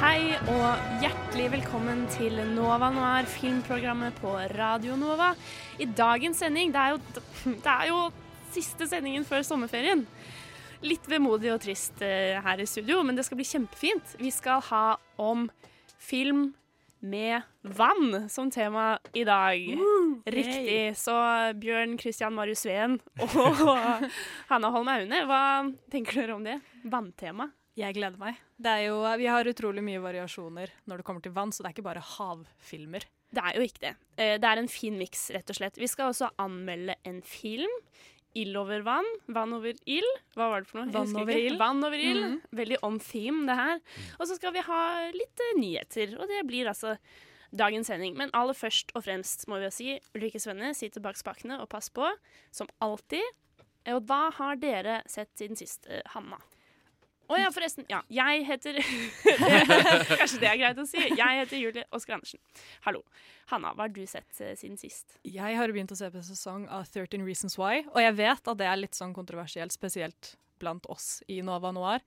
Hei og hjertelig velkommen til Nova Noir, filmprogrammet på Radio Nova. I dagens sending, det er jo, det er jo siste sendingen før sommerferien. Litt vemodig og trist eh, her i studio, men det skal bli kjempefint. Vi skal ha om film med vann som tema i dag. Riktig. Så Bjørn Christian Marius Sveen og Hanna Holm Aune, hva tenker dere om det? Vanntema? Jeg gleder meg. Det er jo, vi har utrolig mye variasjoner når det kommer til vann, så det er ikke bare havfilmer. Det er jo ikke det. Eh, Det er en fin miks, rett og slett. Vi skal også anmelde en film. Ild over vann. Vann over ild. Hva var det for noe? Vann over ild. Vann over ild. Veldig on theme, det her. Og så skal vi ha litt eh, nyheter, og det blir altså dagens sending. Men aller først og fremst må vi jo si Ulrikke Svenne, sitt bak spakene og pass på, som alltid. Eh, Og hva har dere sett siden sist, Hanna? Å ja, forresten. Ja, jeg heter Kanskje det er greit å si. Jeg heter Julie Oskar Andersen. Hallo. Hanna, hva har du sett uh, siden sist? Jeg har begynt å se på sesong av 13 Reasons Why, og jeg vet at det er litt sånn kontroversielt, spesielt blant oss i Nova Noir.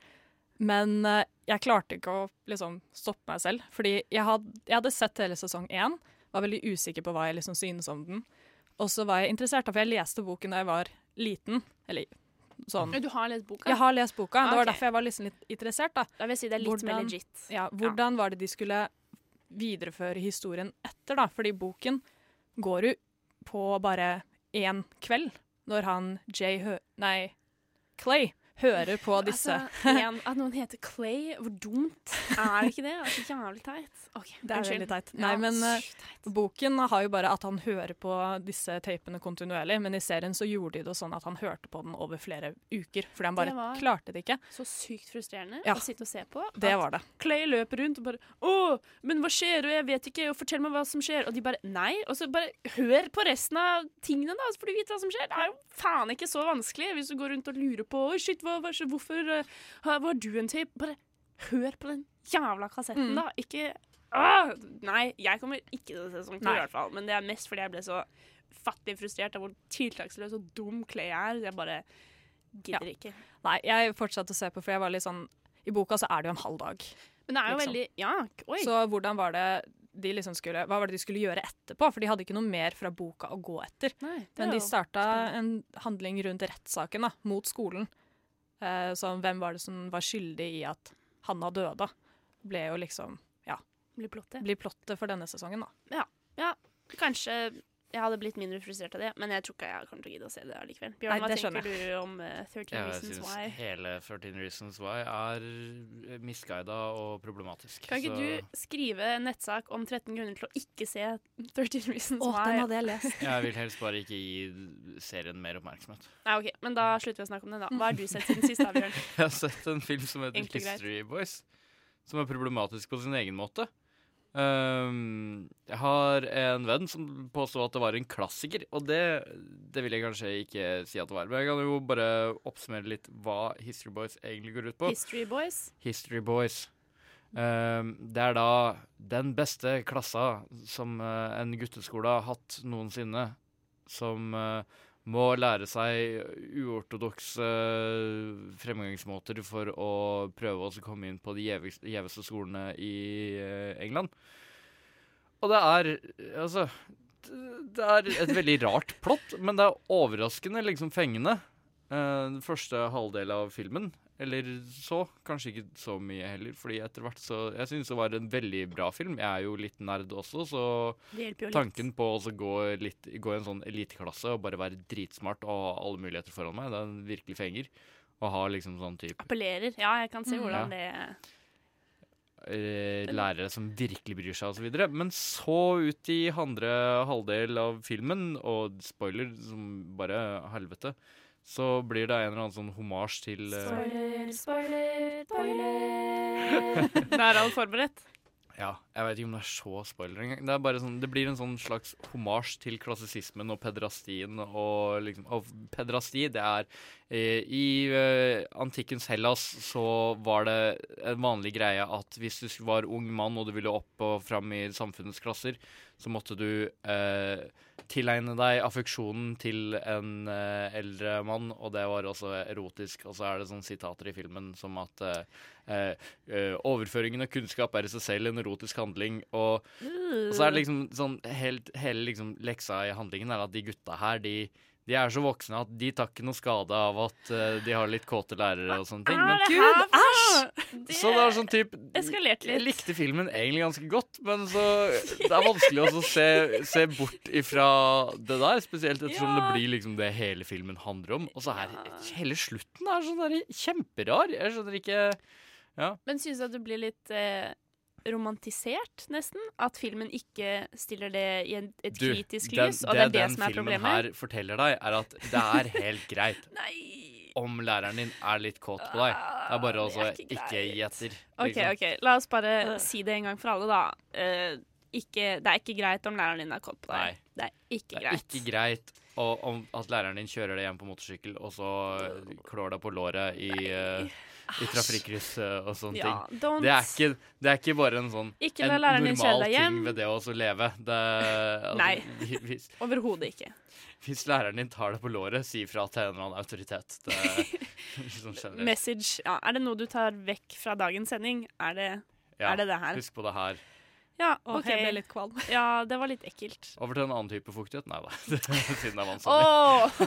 Men uh, jeg klarte ikke å liksom stoppe meg selv, fordi jeg hadde, jeg hadde sett hele sesong én, var veldig usikker på hva jeg liksom synes om den. Og så var jeg interessert, for jeg leste boken da jeg var liten. Eller sånn. Du har lest boka? Jeg har lest boka, det var derfor jeg var liksom litt interessert. da. Da vil jeg si det er litt mer legit. Ja, hvordan var det de skulle videreføre historien etter, da? Fordi boken går jo på bare én kveld, når han Jay hø... Nei, Clay hører på disse. Altså, en, at noen heter Clay, hvor dumt er det ikke det? Altså, jævlig teit. Okay, Det er veldig teit. Ja, men uh, boken har jo bare at han hører på disse tapene kontinuerlig, men i serien så gjorde de det sånn at han hørte på den over flere uker, fordi han bare Det klarte det ikke. Så sykt frustrerende Ja. å sitte og se på. Det var det. Clay løper rundt og bare 'Å, men hva skjer?' Og jeg vet ikke, og fortell meg hva som skjer. Og de bare 'Nei'. Og så bare hør på resten av tingene, da, så får du vite hva som skjer. Det er jo faen ikke så vanskelig hvis du går rundt og lurer på 'Å, shit, hva, hvorfor uh, var du en tape?' Bare hør på den jævla kassetten, Mm. da. Ikke Åh, Nei, jeg kommer ikke til å se sånn ut, i hvert fall. Men det er mest fordi jeg ble så fattig frustrert av hvor tiltaksløs og dum Clay er. Jeg bare gidder ikke. Nei, jeg fortsatte å se på, for jeg var litt sånn I boka så er det jo en halv dag. Men det er jo Liksom. veldig Ja, oi. Så hvordan var det de liksom skulle, hva var det de skulle gjøre etterpå? For de hadde ikke noe mer fra boka å gå etter. Nei, Men de starta en handling rundt rettssaken da, mot skolen. Eh, så hvem var det som var skyldig i at Hanna døde? Ble jo liksom ja, blir plottet. blir plottet for denne sesongen, da. Ja, kanskje jeg hadde blitt mindre frustrert av det, men jeg tror ikke jeg kommer til å gidde å se det allikevel. Bjørn, Nei, hva det tenker du om uh, 13 Jeg Reasons syns Why? hele 13 Reasons Why er misguida og problematisk. Kan ikke så du skrive en nettsak om 13 grunner til å ikke se 13 Reasons Å, Why? den hadde jeg lest. jeg vil helst bare ikke gi serien mer oppmerksomhet. Nei, ok, Men da slutter vi å snakke om det, da. Hva har du sett siden sist, da, Bjørn? Jeg har sett en film som heter. History Boys, som er problematisk på sin egen måte. Um, jeg har en venn som påstod at det var en klassiker, og det, det vil jeg kanskje ikke si at det var. Men jeg kan jo bare oppsummere litt hva History Boys egentlig går ut på. History Boys. History Boys. Um, det er da den beste klassa som uh, en gutteskole har hatt noensinne, som eh, må lære seg uortodokse fremgangsmåter for å prøve å komme inn på de gjeveste skolene i eh, England. Og det er Altså Det er et veldig rart plott, men det er overraskende liksom fengende. Eh, Den første halvdel av filmen. Eller så. Kanskje ikke så mye heller, fordi etter hvert så Jeg syns det var en veldig bra film. Jeg er jo litt nerd også, så tanken litt. på å gå, litt, gå i en sånn eliteklasse og bare være dritsmart og ha alle muligheter foran meg, den virkelig fenger. Å ha liksom sånn type Appellerer. Ja, jeg kan se Mm. hvordan det eh, lærere som virkelig bryr seg, osv. Men så ut i andre halvdel av filmen, og spoiler som bare helvete, så blir det en eller annen sånn homasj til uh... Spoiler, spoiler, spoiler. Nå er alt forberedt. Ja, jeg vet ikke om det er så spoiler engang. Det, sånn, det blir en sånn slags homasj til klassisismen og pedrastien. Og, liksom, og pedrasti, det er eh, I eh, antikkens Hellas så var det en vanlig greie at hvis du var ung mann og du ville opp og fram i samfunnets klasser, så måtte du eh, tilegne deg affeksjonen til en eh, eldre mann, og det var også erotisk. Og så er det sånne sitater i filmen som at eh, eh, overføringen av kunnskap er i seg selv en erotisk handling. Og, og så er det liksom sånn helt, Hele liksom leksa i handlingen er at de gutta her, de, de er så voksne at de tar ikke noe skade av at uh, de har litt kåte lærere og sånne ting. Men, gud, æsj! så det er sånn typ Jeg likte filmen egentlig ganske godt, men så Det er vanskelig å se, se bort ifra det der, spesielt ettersom Ja. det blir liksom det hele filmen handler om. Og så er hele slutten er sånn der kjemperar. Jeg skjønner ikke Men synes du at det blir litt eh, romantisert, nesten? At filmen ikke stiller det i en, et Du, kritisk den- lys, og det er det den som er filmen her forteller deg, er at det er helt greit Nei! om læreren din er litt kåt på deg. Det er bare Ah, også det er ikke ikke gi etter. OK, liksom. ok, la oss bare si det en gang for alle, da. Uh, ikke, det er ikke greit om læreren din er kåt på deg. Nei. Det er ikke Det er greit. ikke greit og, om at læreren din kjører deg hjem på motorsykkel, og så klår deg på låret i, eh, i trafikkryss eh, og sånne Ja, ting. Det er, ikke, det er ikke bare en sånn Ikke en normal ting ved det å også leve. Det, altså, Nei. Overhodet ikke. hvis læreren din tar deg på låret, si ifra til en eller annen autoritet. Det sånn. Message ja, Er det noe du tar vekk fra dagens sending? Er det Ja, er det det her? Husk på det her. Ja, Og jeg ble litt kvalm. Ja, det var litt ekkelt. Over til en annen type fuktighet? Nei da, siden det er vanskelig. Åh!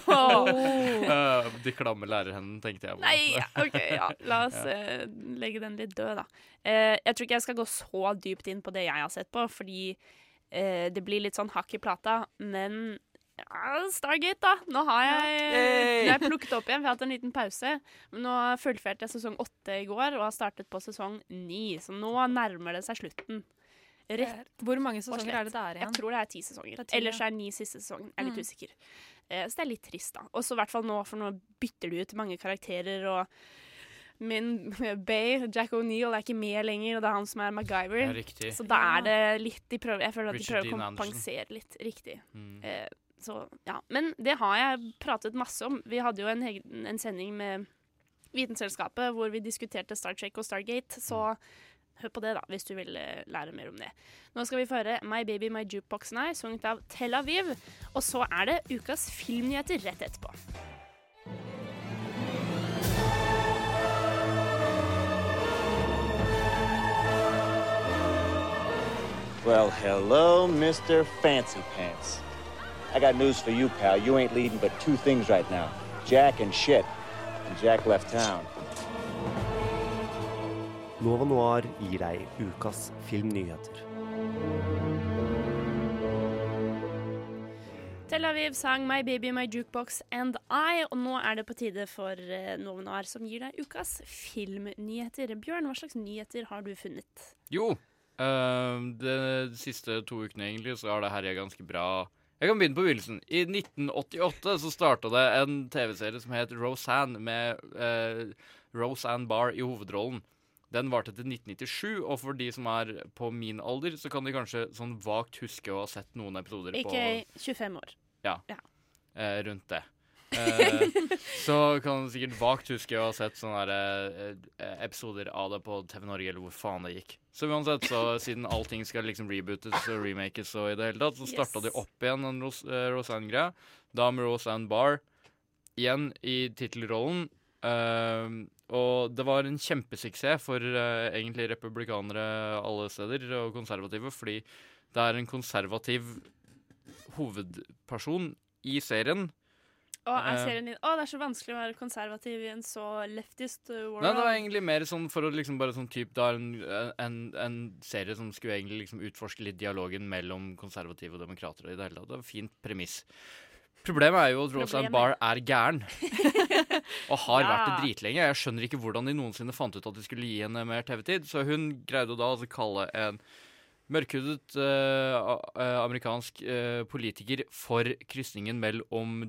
Eh, de klamme lærerhendene, tenkte jeg på. Nei! OK, ja. La oss uh, legge den litt død, da. Uh, jeg tror ikke jeg skal gå så dypt inn på det jeg har sett på, fordi eh, det blir litt sånn hakk i plata. Men ja, Stargate, da. Nå har jeg, nå har jeg plukket opp igjen. Vi har hatt en liten pause. Men nå fullførte jeg sesong åtte i går og har startet på sesong ni. Så nå nærmer det seg slutten. Rett Hvor mange sesonger er det det er Jeg tror det er ti sesonger. eller er ti, Ellers er ni siste sesongen. Jeg er litt Mm. usikker. Eh, så det er litt trist, da. Og så i hvert fall nå, for nå bytter du ut mange karakterer, og min Bay, Jack O'Neill, er ikke med lenger, og det er han som er MacGyver. Ja, riktig. Så da er det litt de prøver, Jeg føler at de prøver å kompensere litt. Riktig. Mm. Eh, så ja. Men det har jeg pratet masse om. Vi hadde jo en, en sending med Vitenselskapet hvor vi diskuterte Star Trek og Stargate, så hør på det, da, hvis du vil eh, lære mer om det. Nå skal vi få høre My Baby My Jukebox Night, sunget av Tel Aviv. Og så er det ukas filmnyheter rett etterpå. Well, hello, Mr. Fancy Pants. I got news for you, pal. You ain't leading but two things right now Jack and shit. And Jack left town. Nova Noir gir deg ukas filmnyheter. Tel Aviv sang My Baby My Jukebox and I, og nå er det på tide for uh, Nova Noir som gir deg ukas filmnyheter. Bjørn, hva slags nyheter har du funnet? Jo, uh, de siste to ukene egentlig så har det herja ganske bra. Jeg kan begynne på begynnelsen. I 1988 så starta det en TV-serie som het Roseanne, med uh, Roseanne Barr i hovedrollen. Den varte til 1997, og for de som er på min alder, så kan de kanskje sånn vagt huske å ha sett noen episoder på Ikke 25 år. eh, rundt det. Eh, så kan du sikkert vagt huske å ha sett sånne der, eh, episoder av det på TV Norge, eller hvor faen det gikk. Så uansett, så siden allting skal liksom rebootes og remakes og i det hele tatt, så starta Yes. de opp igjen den Ros eh, Roseanne-greia. Da med Roseanne Barr igjen i tittelrollen. Eh, og det var en kjempesuksess for uh, egentlig republikanere alle steder, og konservative, fordi det er en konservativ hovedperson i serien. Å, er Eh. serien din Å, det er så vanskelig å være konservativ i en så leftist uh, world. Nei, det var egentlig mer sånn for å liksom bare sånn typ Det er en, en, en serie som skulle egentlig liksom utforske litt dialogen mellom konservative og demokrater. og i Det hele tatt. Det var fint premiss. Problemet er jo at Roseanne. Barr er gæren. og har Ja. vært det dritlenge. Jeg skjønner ikke hvordan de noensinne fant ut at de skulle gi henne mer TV-tid. Så hun greide da å kalle en mørkhudet uh, amerikansk uh, politiker for krysningen mellom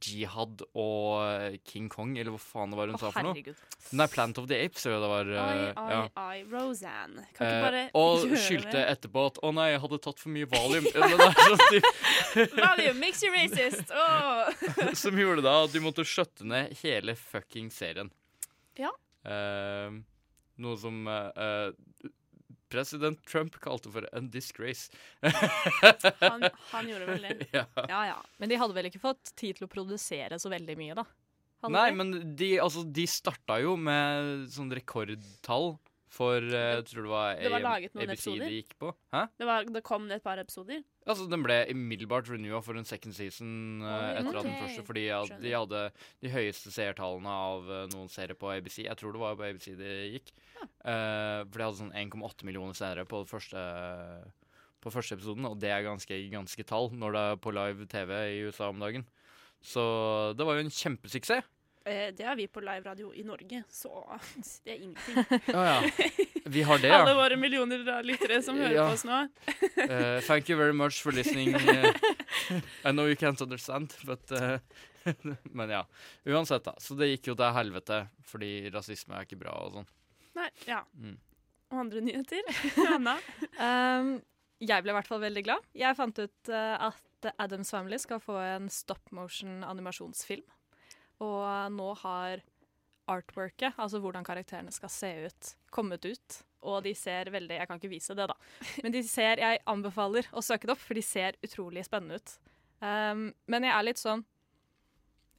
jihad og King Kong, eller hva faen det var hun oh, sa for noe. herregud. Nei, Plant of the Apes, tror jeg det var. Uh, oi, oi, ja. ai, Roseanne. Kan ikke bare og gjøre skyldte det? etterpå at 'å nei, jeg hadde tatt for mye valium'. Sånn Valium makes you racist! Oh. som gjorde da at de måtte skjøtte ned hele fucking serien. Ja. Noe som president Trump kalte for en disgrace. Han, han gjorde vel det. ja. Ja, ja. Men de hadde vel ikke fått tid til å produsere så veldig mye, da? Hadde Nei, det? men de, altså, de starta jo med sånn rekordtall for uh, Jeg tror det var, Det var laget noen ABC episoder. de gikk på. Hæ? Det, var, det kom et par episoder. Altså, Den ble umiddelbart renewa for en second season uh, etter etter at den første, fordi at de hadde de høyeste seertallene av uh, noen serier på ABC. Jeg tror det var på ABC det gikk. Uh, for de hadde sånn 1,8 millioner seere på første på første episoden, og det er ganske ganske tall når det er på live TV i USA om dagen. Så det var jo en kjempesuksess. Eh, det har vi på live radio i Norge, så det er ingenting. Oh, ja. Vi har det, Alle våre millioner av lyttere som hører Ja. på oss nå. Uh, thank you very much for listening. Uh, I know you can't understand, but uh, Men ja. Uansett, da. Så det gikk jo til helvete, fordi rasisme er ikke bra og sånn. Nei, ja. Mm. Og andre nyheter? Anna? Um, jeg ble i hvert fall veldig glad. Jeg fant ut at Adams Family skal få en stop motion animasjonsfilm. Og nå har artworket, altså hvordan karakterene skal se ut, kommet ut. Og de ser veldig Jeg kan ikke vise det, da. Men de ser Jeg anbefaler å søke det opp, for de ser utrolig spennende ut. Um, men jeg er litt sånn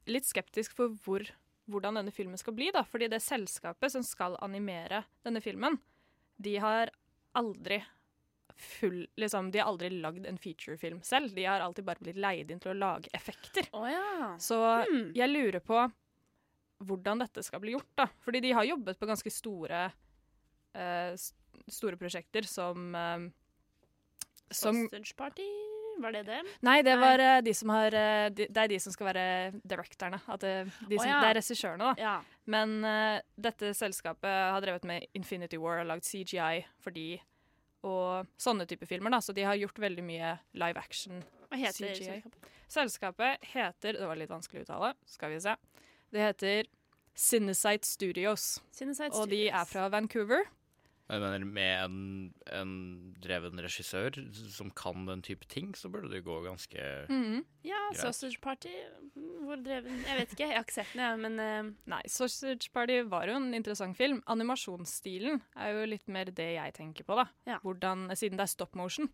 Litt skeptisk for hvor, hvordan denne filmen skal bli, da. Fordi det selskapet som skal animere denne filmen, de har aldri full liksom, De har aldri lagd en featurefilm selv. De har alltid bare blitt leid inn til å lage effekter. Oh, ja. Så Hmm. jeg lurer på hvordan dette skal bli gjort, da. Fordi de har jobbet på ganske store uh, store prosjekter som uh, som Sausage Party, var det det? Nei, det Nei. var eh, de som har de, Det er de som skal være directorene. Det, de som, oh, ja. Det er regissørene, da. Ja. Men uh, dette selskapet har drevet med Infinity War og lagd CGI for de og sånne type filmer. da, Så de har gjort veldig mye live action. Hva heter CGI. selskapet? Selskapet heter Det var litt vanskelig å uttale. Skal vi se. Det heter Cinesite Studios. Cinesite Og de er fra Vancouver. Jeg mener, med en, en dreven regissør som kan den type ting, så burde det gå ganske Mhm. Ja, Greit. Sausage Party. mm, Hvor dreven Jeg vet ikke, jeg har ikke sett den, jeg, men uh. Nei, Sausage Party var jo en interessant film. Animasjonsstilen er jo litt mer det jeg tenker på, da. Ja. Hvordan, siden det er stop motion.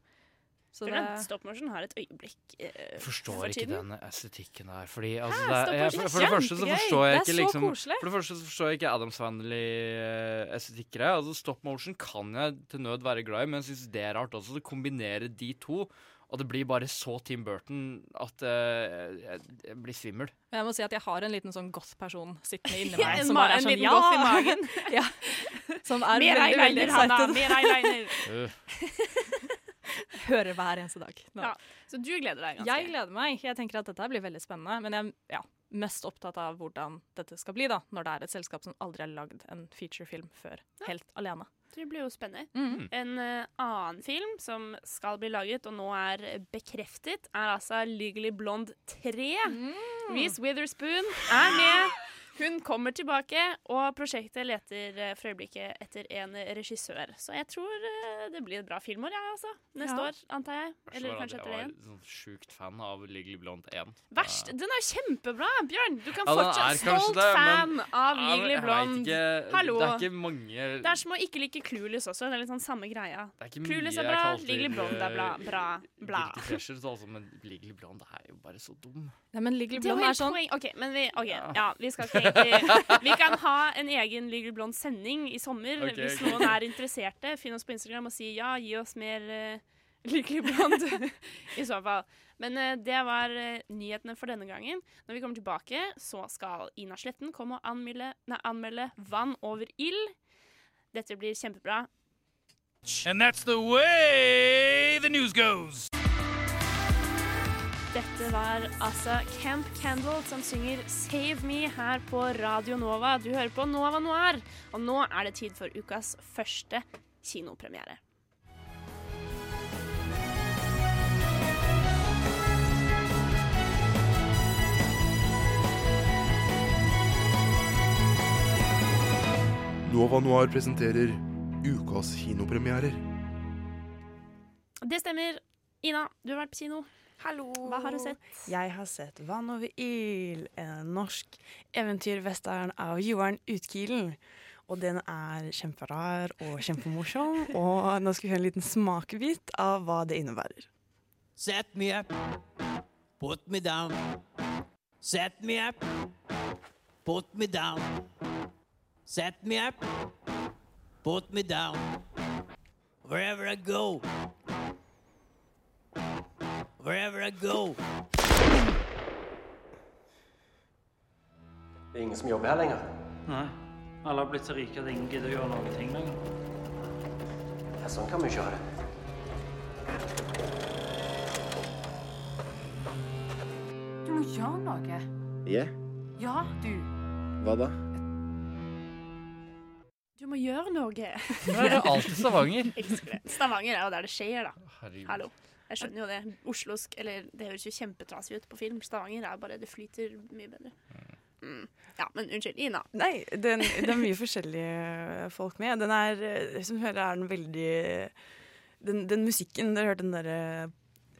Så det, stop motion har et øyeblikk eh, forstår for ikke den estetikken der. Fordi altså, Hæ? det, jeg, for, er for det første så forstår jeg ikke liksom. For det første så forstår jeg ikke Adams-vennlig-estetikkere. Altså, stop motion kan jeg til nød være glad i, men jeg syns det er rart også å kombinere de to. Og det blir bare så Tim Burton at uh, jeg, jeg blir svimmel. Men jeg må si at jeg har en liten sånn goth-person sittende inni meg. en som bare er en sånn, liten ja! goth i magen. ja. Som er Mer veldig, veldig eyeliner, Hanna! Mer eyeliner! Hører hver eneste dag. Ja, Så du gleder deg ganske? Jeg gleder meg. Jeg tenker at dette blir veldig spennende. Men jeg er ja, mest opptatt av hvordan dette skal bli, da, når det er et selskap som aldri har lagd en featurefilm før, helt alene. Det blir jo spennende. Mm. En uh, annen film som skal bli laget, og nå er bekreftet, er altså Legally Blonde 3. Mm. Reece Witherspoon er med. Hun kommer tilbake, og prosjektet leter eh, for øyeblikket etter en regissør. Så jeg tror eh, det blir et bra filmår, jeg, altså. Neste Ja. år, antar jeg. Eller kanskje jeg etter det var sånn sjukt fan av Legally Blonde 1. Verst! Den er jo kjempebra, Bjørn! Du kan Ja, fortsatt stolt det, men- fan av Ja, Legally Blonde. ikke, Hallo. Det er ikke mange Det er som å ikke like Clueless også. Det er litt sånn samme greia. Clueless er jeg bra, Legally Blonde er bla, eh, bra, bla. Pressure, altså, men Legally Blonde er jo bare så dum. Nei, men Legally Det Blonde er sånn. OK, men vi, okay, Ja. ja, vi skal ikke egentlig Vi kan ha en egen Legally Blonde-sending i sommer Okay, hvis noen er interesserte. Finn oss på Instagram og si ja, gi oss mer uh, Legally Blonde. I så fall. Men uh, det var uh, nyhetene for denne gangen. Når vi kommer tilbake, så skal Ina Sletten komme og anmelde, nei, anmelde Vann over ild. Dette blir kjempebra. And that's the way the news goes. Dette var altså Camp Candle som synger 'Save Me' her på Radio Nova. Du hører på Nova Noir, og nå er det tid for ukas første kinopremiere. Nova Noir presenterer ukas kinopremierer. Det stemmer. Ina, du har vært på kino. Hallo. Hva har du sett? Jeg har sett 'Vann over ild', en norsk eventyrwestern av Johan Utkilen. Og den er kjemperar og kjempemorsom, og nå skal vi høre en liten smakebit av hva det innebærer. Set me up. Put me down. Set me up. Put me down. Set me up. Put me down. Wherever I go. Wherever I go. Det er ingen som jobber her lenger. Nei. Alle har blitt så rike at ingen gidder å gjøre noen ting lenger. Ja, sånn kan vi ikke ha det. Du må gjøre noe. Yeah. Ja, du. hva da? Du må gjøre noe. Nå er det alltid Stavanger. Stavanger er jo der det skjer, da. Herregud. Hallo. Jeg skjønner jo det. Oslosk Eller det høres jo kjempetrasig ut på film. Stavanger er bare Det flyter mye bedre. Mm. Ja, men unnskyld. Ina. Nei, den, det er mye forskjellige folk med. Den er, som hører, er den veldig Den, den musikken Dere hørte den derre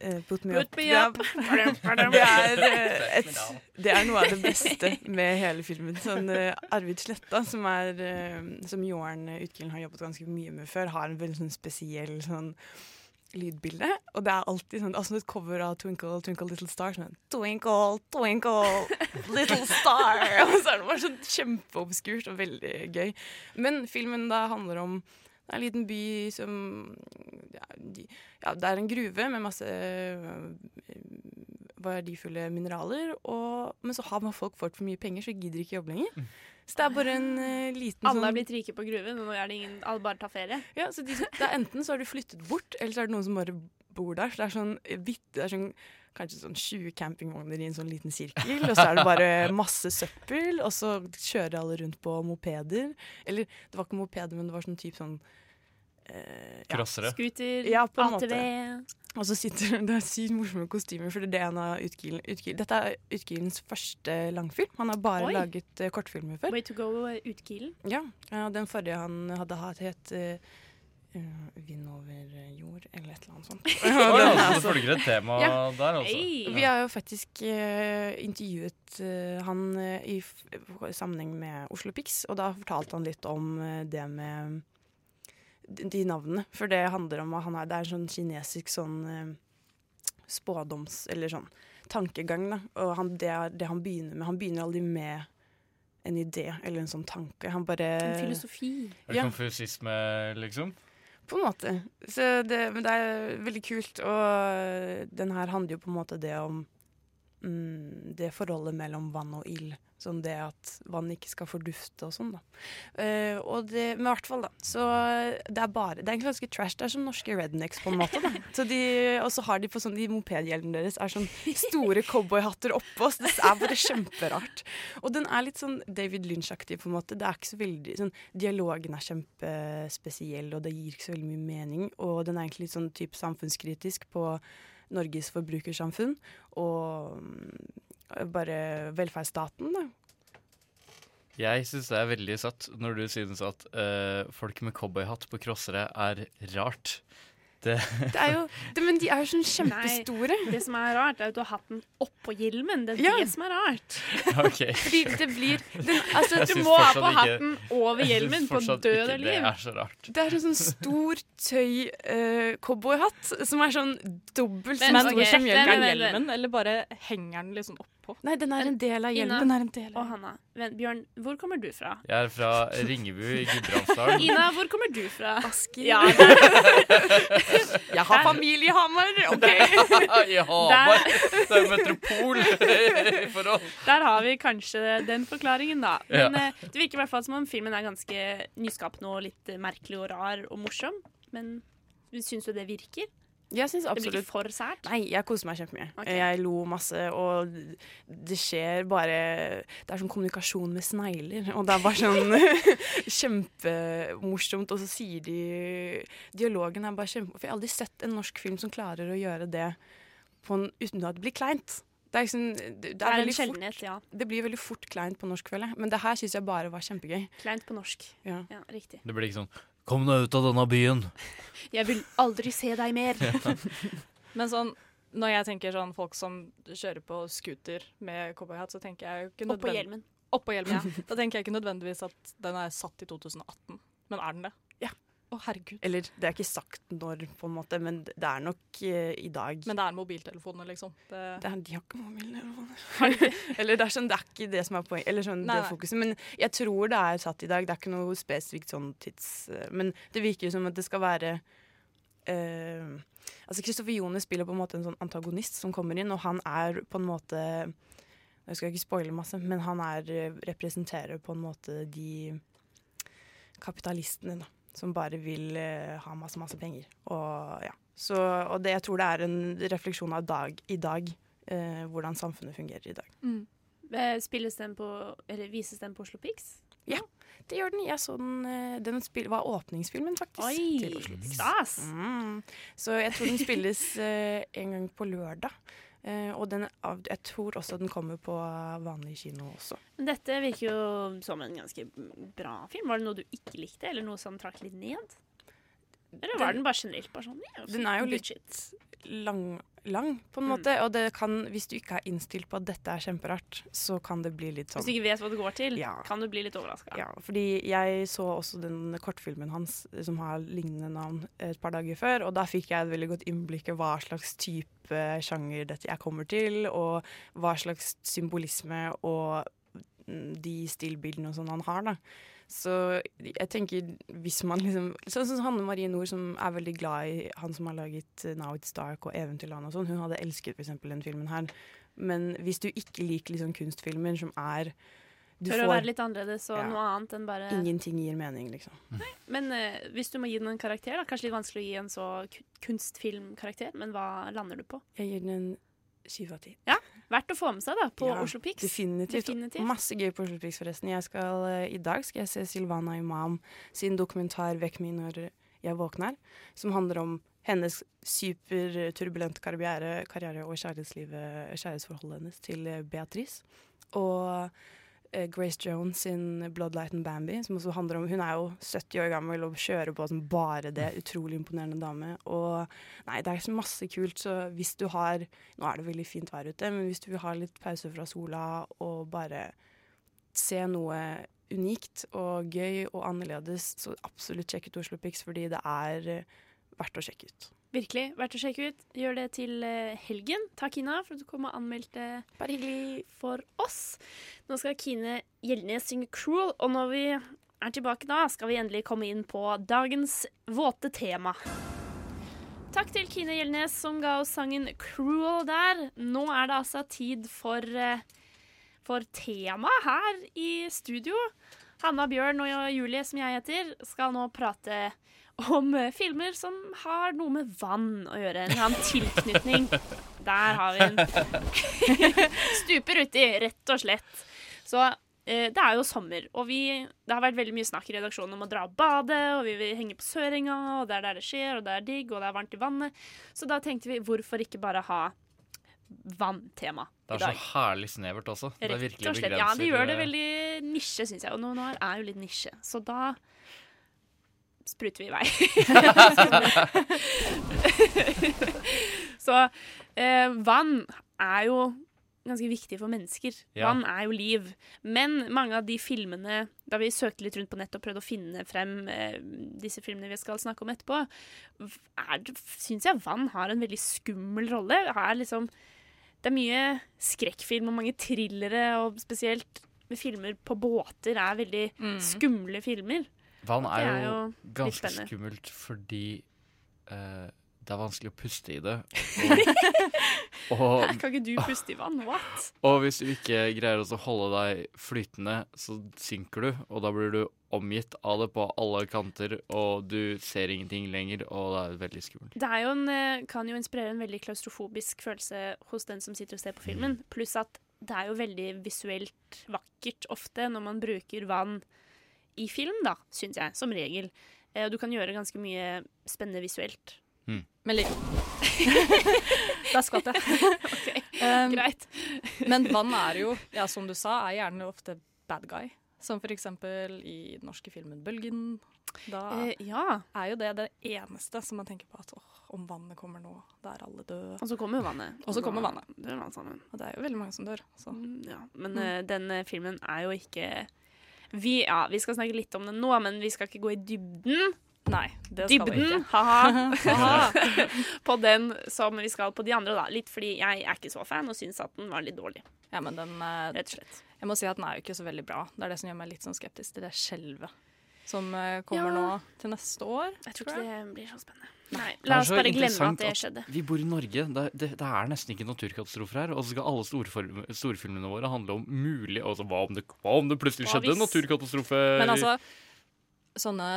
eh, Put me Put up. me up. Det er, eh, et, det er noe av det beste med hele filmen. Sånn, eh, Arvid Sletta, som, er, eh, som Jorn Utkilen har jobbet ganske mye med før, har en veldig sånn spesiell sånn lydbilde. Og det er alltid sånn, altså et cover av Twinkle, Twinkle Little Star. Sånn, twinkle, twinkle, little star. Og så er det bare sånn kjempeobskurt og veldig gøy. Men filmen da handler om det er en liten by som ja, de, ja, det er en gruve med masse øh, verdifulle mineraler. Og, men så har man folk fått for mye penger, så gidder ikke jobbe lenger. Så det er bare en uh, liten Alle sånn er blitt rike på gruven, og nå er det ingen Alle bare tar ferie. ja, så de, Enten så har du flyttet bort, eller så er det noen som bare bor der. Så det er sånn, vitt det er sånn kanskje sånn 20 campingvogner i en sånn liten sirkel, og så er det bare masse søppel, og så kjører alle rundt på mopeder. Eller det var ikke mopeder, men det var sånn type sånn eh, ja. Scooter, Ja, på en ATV. måte. Og så sitter det er sykt morsomme kostymer, for det er en av utgiven, utgiven. Dette er Utkilens første langfilm. Han har bare Oi. laget uh, kortfilmer før. Way to go, uh, Utkilen. Ja, Uh, den forrige han hadde hatt, het uh, Vind over jord, eller et eller annet sånt. Ja, så altså- det følger et tema der, altså. Hey. Vi har jo faktisk eh, intervjuet eh, han eh, i f sammenheng med Oslo Pix, og da fortalte han litt om eh, det med de, navnene. For det handler om at han er, det er en sånn kinesisk sånn eh, spådoms... Eller sånn tankegang, da. Og han, det er det han begynner med. Han begynner aldri med en idé eller en sånn tanke. Han bare En filosofi. Er det Ja. konfusisme, liksom? På en måte. Så det, men det er veldig kult. Og den her handler jo på en måte det om mm, det forholdet mellom vann og ild. Sånn det at vann ikke skal fordufte og sånn, da. Uh, og det, men i hvert fall, da. Så det er bare Det er egentlig ganske trash. Det er som norske rednecks, på en måte. da. Så de, og så har de på sånn De mopedhjelmene deres er sånn store cowboyhatter oppå. Så det er bare kjemperart. Og den er litt sånn David Lynch-aktig, på en måte. Det er ikke så veldig sånn Dialogen er kjempespesiell, og det gir ikke så veldig mye mening. Og den er egentlig litt sånn type samfunnskritisk på Norges forbrukersamfunn og mm, bare velferdsstaten, da. Jeg syns det er veldig søtt når du synes at uh, folk med cowboyhatt på crossere er rart. Det, Det er jo, det, men de er jo sånn kjempestore. Nei, det som er rart, er at du har hatt den oppå hjelmen. Det er Ja. det som er rart. Okay. Fordi det blir den, altså, du må ha på hatten over hjelmen på død og liv. Det er så rart. Det er en sånn stor tøy-cowboyhatt uh, som er sånn dobbelt så stor okay, som hjelmen. eller bare henger den liksom oppå? Nei, den er en del av hjelmen. Ina Den er en del av og Hanna. Men, Bjørn, hvor kommer du fra? Jeg er fra Ringebu i Gudbrandsdalen. Ina, hvor kommer du fra? Asker. Ja, Jeg har familie i Hamar, OK? I Hamar! Det er jo metropol i forhold. Der har vi kanskje den forklaringen, da. Men ja. det virker i hvert fall som om filmen er ganske nyskapende og litt eh, merkelig og rar og morsom. Men syns du det virker? Jeg syns Det blir ikke for sært? Nei, jeg koser meg kjempemye. Okay. Jeg lo masse, og det skjer bare Det er sånn kommunikasjon med snegler, og det er bare sånn kjempemorsomt. Og så sier de Dialogen er bare kjempe... For jeg har aldri sett en norsk film som klarer å gjøre det på en, uten at det blir kleint. Det er, liksom, det, det Det er en sjeldenhet, ja. Det blir veldig fort kleint på norsk, føler jeg. Men det her syns jeg bare var kjempegøy. Kleint på norsk. Ja. riktig. Det blir ikke sånn Kom deg ut av denne byen! Jeg vil aldri se deg mer. Men sånn, når jeg tenker sånn folk som kjører på scooter med cowboyhatt, så tenker jeg jo ikke Oppå hjelmen. Oppå hjelmen. Da tenker jeg ikke nødvendigvis at den er satt i 2018. Men er den det? Å, herregud. Eller det er ikke sagt når, på en måte, men det er nok eh, i dag. Men det er mobiltelefoner, liksom. Det... Det er, de har ikke mobiltelefoner. Eller det er, sånn, det er ikke det som er poenget. Eller sånn, Nei, det fokuset. Men jeg tror det er satt i dag. Det er ikke noe spesifikt sånn tids... eh, Men det virker som at det skal være eh, Altså Kristoffer Joner spiller på en måte en sånn antagonist som kommer inn, og han er på en måte Jeg skal ikke spoile masse, men han er, eh, representerer på en måte de kapitalistene, da. Som bare vil eh, ha masse, masse penger. Og ja. Så, og det, jeg tror det er en refleksjon av dag, i dag, eh, hvordan samfunnet fungerer i dag. Mm. Spilles den på, eller vises den på Oslo Pix? Ja, det gjør den. Jeg så den, eh, den spil, var åpningsfilmen, faktisk. Oi, til Oslo stas! Mm. Så jeg tror den spilles eh, en gang på lørdag. Eh, og den, jeg tror også den kommer på vanlig kino også. Dette virker jo som en ganske bra film. Var det noe du ikke likte, eller noe som trakk litt ned? Eller var Den- den bare generelt bare sånn ja, Den er jo litt? Lang, lang på en Mm. måte. Og det kan, hvis du ikke er innstilt på at dette er kjemperart, så kan det bli litt sånn Hvis du ikke vet hva det går til, Ja. kan du bli litt overraska. Ja, fordi jeg så også den kortfilmen hans eh, som har lignende navn et par dager før, og da fikk jeg et veldig godt innblikk i hva slags type sjanger dette jeg kommer til, og hva slags symbolisme og mm, de stillbildene og sånn han har, da. Så jeg tenker hvis man liksom Sånn som Hanne Marie Nord, som er veldig glad i han som har laget eh, Now It's Dark og Eventyrland og sånn, hun hadde elsket eksempel den filmen her. Men hvis du ikke liker liksom kunstfilmer som er du Tør å være litt annerledes og Ja. noe annet enn bare Ingenting gir mening, liksom. Nei, Men uh, hvis du må gi den en karakter, da, kanskje litt vanskelig å gi en så ku- kunstfilmkarakter, men hva lander du på? Jeg gir den en syv av ti. Ja, Verdt å få med seg da, på Ja, Oslo Pix. Definitivt. Definitivt. Masse gøy på Oslo Pix, forresten. Jeg skal, eh, I dag skal jeg se Silvana Imam sin dokumentar 'Vekk meg når jeg våkner', som handler om hennes superturbulente karriere, karriere og kjærlighetsforholdet hennes til eh, Beatrice. Og Grace Jones sin 'Bloodlight and Bambi', som også handler om Hun er jo 70 år gammel og kjører på som bare det. Utrolig imponerende dame. Og nei, det er så masse kult, så hvis du har Nå er det veldig fint vær ute, men hvis du vil ha litt pause fra sola og bare se noe unikt og gøy og annerledes, så absolutt sjekk ut Oslo Pics, fordi det er eh, verdt å sjekke ut. Virkelig verdt å sjekke ut. Gjør det til eh, helgen. Takk, Kina, for at du kom og anmeldte for oss. Nå skal Kine Gjeldnes synge 'Cruel', og når vi er tilbake da, skal vi endelig komme inn på dagens våte tema. Takk til Kine Gjeldnes som ga oss sangen 'Cruel' der. Nå er det altså tid for, eh, for tema her i studio. Hanna Bjørn og Julie, som jeg heter, skal nå prate om eh, filmer som har noe med vann å gjøre. En annen tilknytning. Der har vi en Stuper uti, rett og slett. Så eh, det er jo sommer, og vi, det har vært veldig mye snakk i redaksjonen om å dra og bade, og vi vil henge på Sørenga, og det er der det skjer, og det er digg, og det er varmt i vannet. Så da tenkte vi, hvorfor ikke bare ha vanntema Det er så herlig snevert også. Det Rett og slett. Ja, det gjør det eh, veldig nisje, syns jeg. Og nå er jo litt nisje. Så da spruter vi i vei. Så eh, vann er jo ganske viktig for mennesker. Ja. Vann er jo liv. Men mange av de filmene Da vi søkte litt rundt på nett og prøvde å finne frem eh, disse filmene vi skal snakke om etterpå, syns jeg vann har en veldig skummel rolle. Er liksom, det er mye skrekkfilm og mange thrillere, og spesielt med filmer på båter er veldig Mm. skumle filmer. Vann er er jo, ganske skummelt fordi uh, det er vanskelig å puste i det. Og, og, Kan ikke du puste i vann? What? og hvis du ikke greier å holde deg flytende, så synker du, og da blir du omgitt av det på alle kanter, og du ser ingenting lenger, og det er veldig skummelt. Det er jo en, eh, kan jo inspirere en veldig klaustrofobisk følelse hos den som sitter og ser på filmen. Pluss at det er jo veldig visuelt vakkert ofte når man bruker vann i film, da, syns jeg, som regel. Eh, Du kan gjøre ganske mye spennende visuelt. Men litt... Da skvatt jeg. Ok. Um, Greit. Men vann er jo, ja, som du sa, er gjerne ofte bad guy. Som for eksempel i den norske filmen 'Bølgen'. Da Eh, ja. er jo det det eneste som man tenker på at åh, om vannet kommer nå, da er alle døde. Og så kommer jo vannet. Og så kommer vannet. dør alle sammen. Og det er jo veldig mange som dør. Så. Mm, ja. Men Mm. uh, den eh, filmen er jo ikke vi, ja, vi skal snakke litt om den nå, men vi skal ikke gå i dybden. Nei, det skal vi Dybden, ikke. ha-ha, Ha-ha. på den som vi skal på de andre, da. Litt fordi jeg er ikke så fan og syns at den var litt dårlig. Ja, men den eh, Rett og slett. Jeg må si at den er jo ikke så veldig bra. Det er det som gjør meg litt sånn skeptisk til det skjelvet som eh, kommer Ja. nå til neste år. Jeg tror ikke det blir så spennende. Nei, la oss bare glemme at det skjedde. Vi bor i Norge. Det, det, det er nesten ikke naturkatastrofer her. Og så skal alle storform- storfilmene våre handle om mulig altså, hva, om det, hva om det plutselig Hva skjedde en naturkatastrofe? Men altså, sånne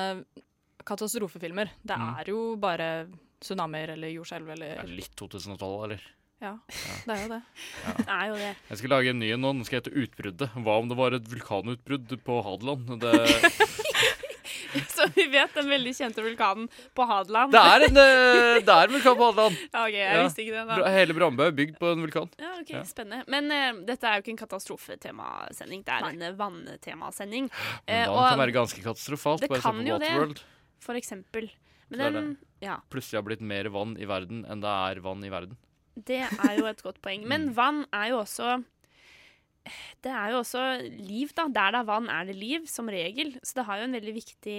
katastrofefilmer, det Mm. er jo bare tsunamier eller jordskjelv eller Det er litt 2012, eller? Ja, det er jo det. Det er jo det. Jeg skal lage en ny en nå. Den skal hete Utbruddet. Hva om det var et vulkanutbrudd på Hadeland? Det, Så vi vet den veldig kjente vulkanen på Hadeland. det, er, en, eh, det er en vulkan på Hadeland! Ja, ok, jeg visste ikke det da. Hele Brandbø er bygd på en vulkan. Ja, ok, Ja. Spennende. Men uh, dette er jo ikke en katastrofetemasending, det er en vanntemasending. Men vann uh, og kan være ganske katastrofalt. det kan på jo det, for eksempel. Men den, det ja, plutselig har blitt mer vann i verden enn det er vann i verden. det er jo et godt poeng. Mm. Men vann er jo også Det er jo også liv, da. Der det er vann, er det liv, som regel. Så det har jo en veldig viktig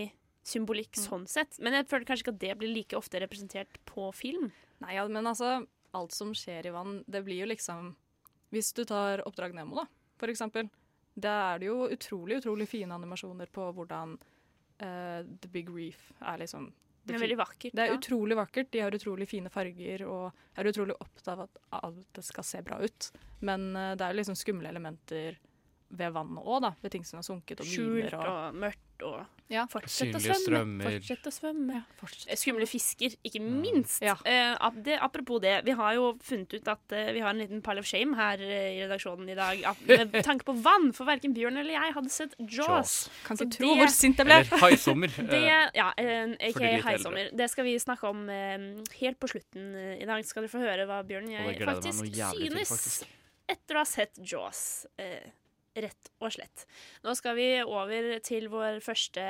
symbolikk Mm. sånn sett. Men jeg føler kanskje ikke at det blir like ofte representert på film. Nei, ja, men altså, alt som skjer i vann, det blir jo liksom Hvis du tar Oppdrag Nemo, da, for eksempel. Da er det jo utrolig, utrolig fine animasjoner på hvordan uh, The Big Reef er liksom Det er veldig vakkert, Det er ja. utrolig vakkert. De har utrolig fine farger og er utrolig opptatt av at alt skal se bra ut. Men eh, det er liksom skumle elementer ved vannet òg, da. Ved ting som har sunket og Skjult og, og mørkt og Ja. Fortsett å svømme. Fortsett å svømme. fortsett Eh, Skumle fisker, ikke minst. Eh, ap- det, apropos det, vi har jo funnet ut at eh, vi har en liten pile of shame her eh, i redaksjonen i dag. At, med tanke på vann, for verken Bjørn eller jeg hadde sett Jaws. Jaws. Kan ikke tro hvor sint jeg ble. Eller Haisommer. Det, eh, ja, ikke de aka Haisommer. Det skal vi snakke om eh, helt på slutten. eh, I dag skal dere få høre hva Bjørn og jeg faktisk synes til, faktisk. etter å ha sett Jaws. Eh, rett og slett. Nå skal vi over til vår første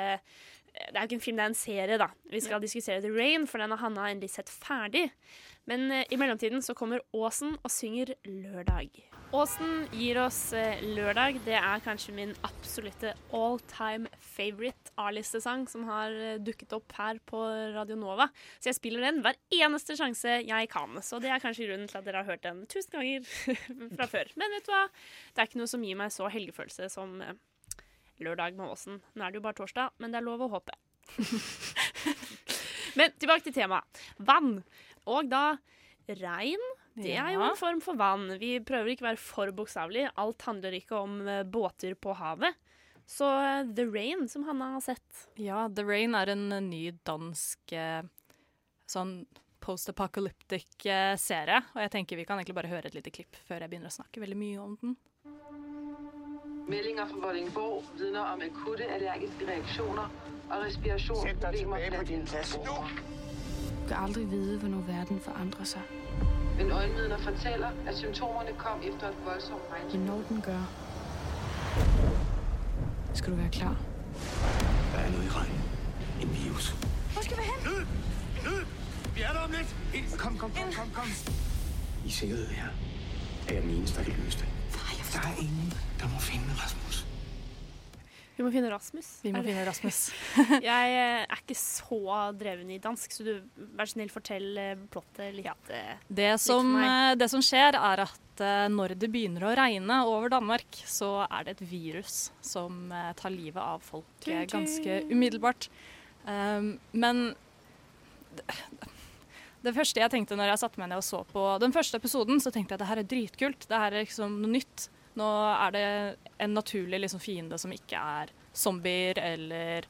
Det er jo ikke en film, det er en serie, da. Vi skal diskutere The Rain, for den har Hanna endelig sett ferdig. Men eh, i mellomtiden så kommer Åsen og synger 'Lørdag'. Åsen gir oss eh, 'Lørdag'. Det er kanskje min absolutte all time favorite A-listesang som har eh, dukket opp her på Radio Nova. Så jeg spiller den hver eneste sjanse jeg kan. Så det er kanskje grunnen til at dere har hørt den tusen ganger fra før. Men vet du hva? Det er ikke noe som gir meg så helgefølelse som lørdag med Åsen. Nå er det jo bare torsdag, men det er lov å håpe. men tilbake til temaet. Vann. Og da regn. Det er jo en form for vann. Vi prøver ikke å være for bokstavelig. Alt handler ikke om eh, båter på havet. Så eh, The Rain, som Hanna har sett. Ja, The Rain er en eh, ny dansk sånn post-apocalyptic serie. Og jeg tenker vi kan egentlig bare høre et lite klipp før jeg begynner å snakke veldig mye om den. Meldinger fra Vordingborg vidner om akutte allergiske reaktioner og respirasjonsproblemer blant beboere. Du kan aldri vite hvornår verden forandrer seg. Men øyenvitner forteller at symptomerne kom efter et voldsomt regnskyld. Når den gjør, skal du være klar. Der er noe i regnen. En virus. Hvor skal vi hen? Nød! Nød! Vi er der om lidt! Kom, kom, kom, kom, kom. I sikkerhed her. Er jeg den eneste, der kan løse det? Der er ingen, der må finne Rasmus. Vi må finne Rasmus. Vi må finne Rasmus. jeg eh, er ikke så dreven i dansk, så du vær så snill fortell eh, plottet litt. Ja. Det litt som, for meg. eh, det som skjer, er at eh, når det begynner å regne over Danmark, så er det et virus som eh, tar livet av folk eh, ganske umiddelbart. Um, men det, det første jeg tenkte når jeg satte meg ned og så på den første episoden, så tenkte jeg at det her er dritkult. Det her er liksom noe nytt. Nå er det en naturlig liksom, fiende som ikke er zombier eller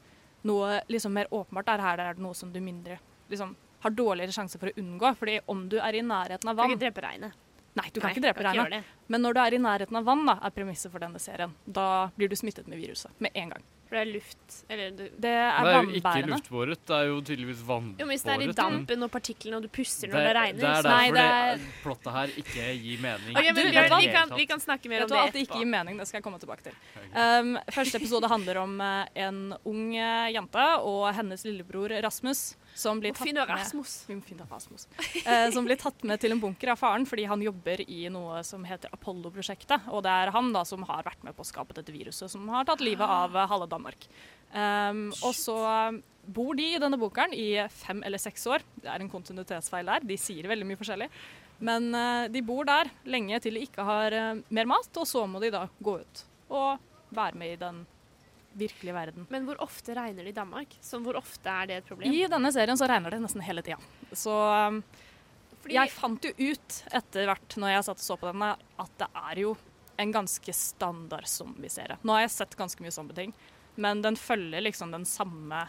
noe liksom mer åpenbart. Der her er det noe som du mindre liksom, har dårligere sjanse for å unngå. Fordi om du er i nærheten av Kan vann ikke drepe regnet. Nei, du kan Nei, ikke drepe kan det. Men når du er i nærheten av vann, da, er premisset for denne serien. Da blir du smittet med viruset med en gang. For det er luft Eller Det er Det er jo ikke luftbåret, det er jo tydeligvis vannbåret. Jo, men hvis det er i dampen og partiklene, og du puster når det, Det, regner det er så- derfor Nei, det er plottet her ikke gir mening. Okay, men Du, hva? vi kan, vi kan snakke mer om det det tror At det ikke gir mening, det skal jeg komme tilbake til. Um, første episode handler om eh, en ung eh, jente og hennes lillebror Rasmus. Som blir med, Rasmus. Eh, som blir tatt med til en bunker av faren fordi han jobber i noe som heter Apollo-prosjektet. Og det er han da som har vært med på å skape dette viruset som har tatt livet av eh, halve Danmark. Um, og så eh, bor de i denne bunkeren i fem eller seks år. Det er en kontinuitetsfeil der. De sier veldig mye forskjellig. Men uh, de bor der lenge til de ikke har uh, mer mat, og så må de da gå ut og være med i den virkelige verden. Men hvor ofte regner det i Danmark? Så hvor ofte er det et problem? I denne serien så regner det nesten hele tida. Så um, jeg fant jo ut etter hvert når jeg satt og så på denne, at det er jo en ganske standard zombieserie. Nå har jeg sett ganske mye zombieting, men den følger liksom den samme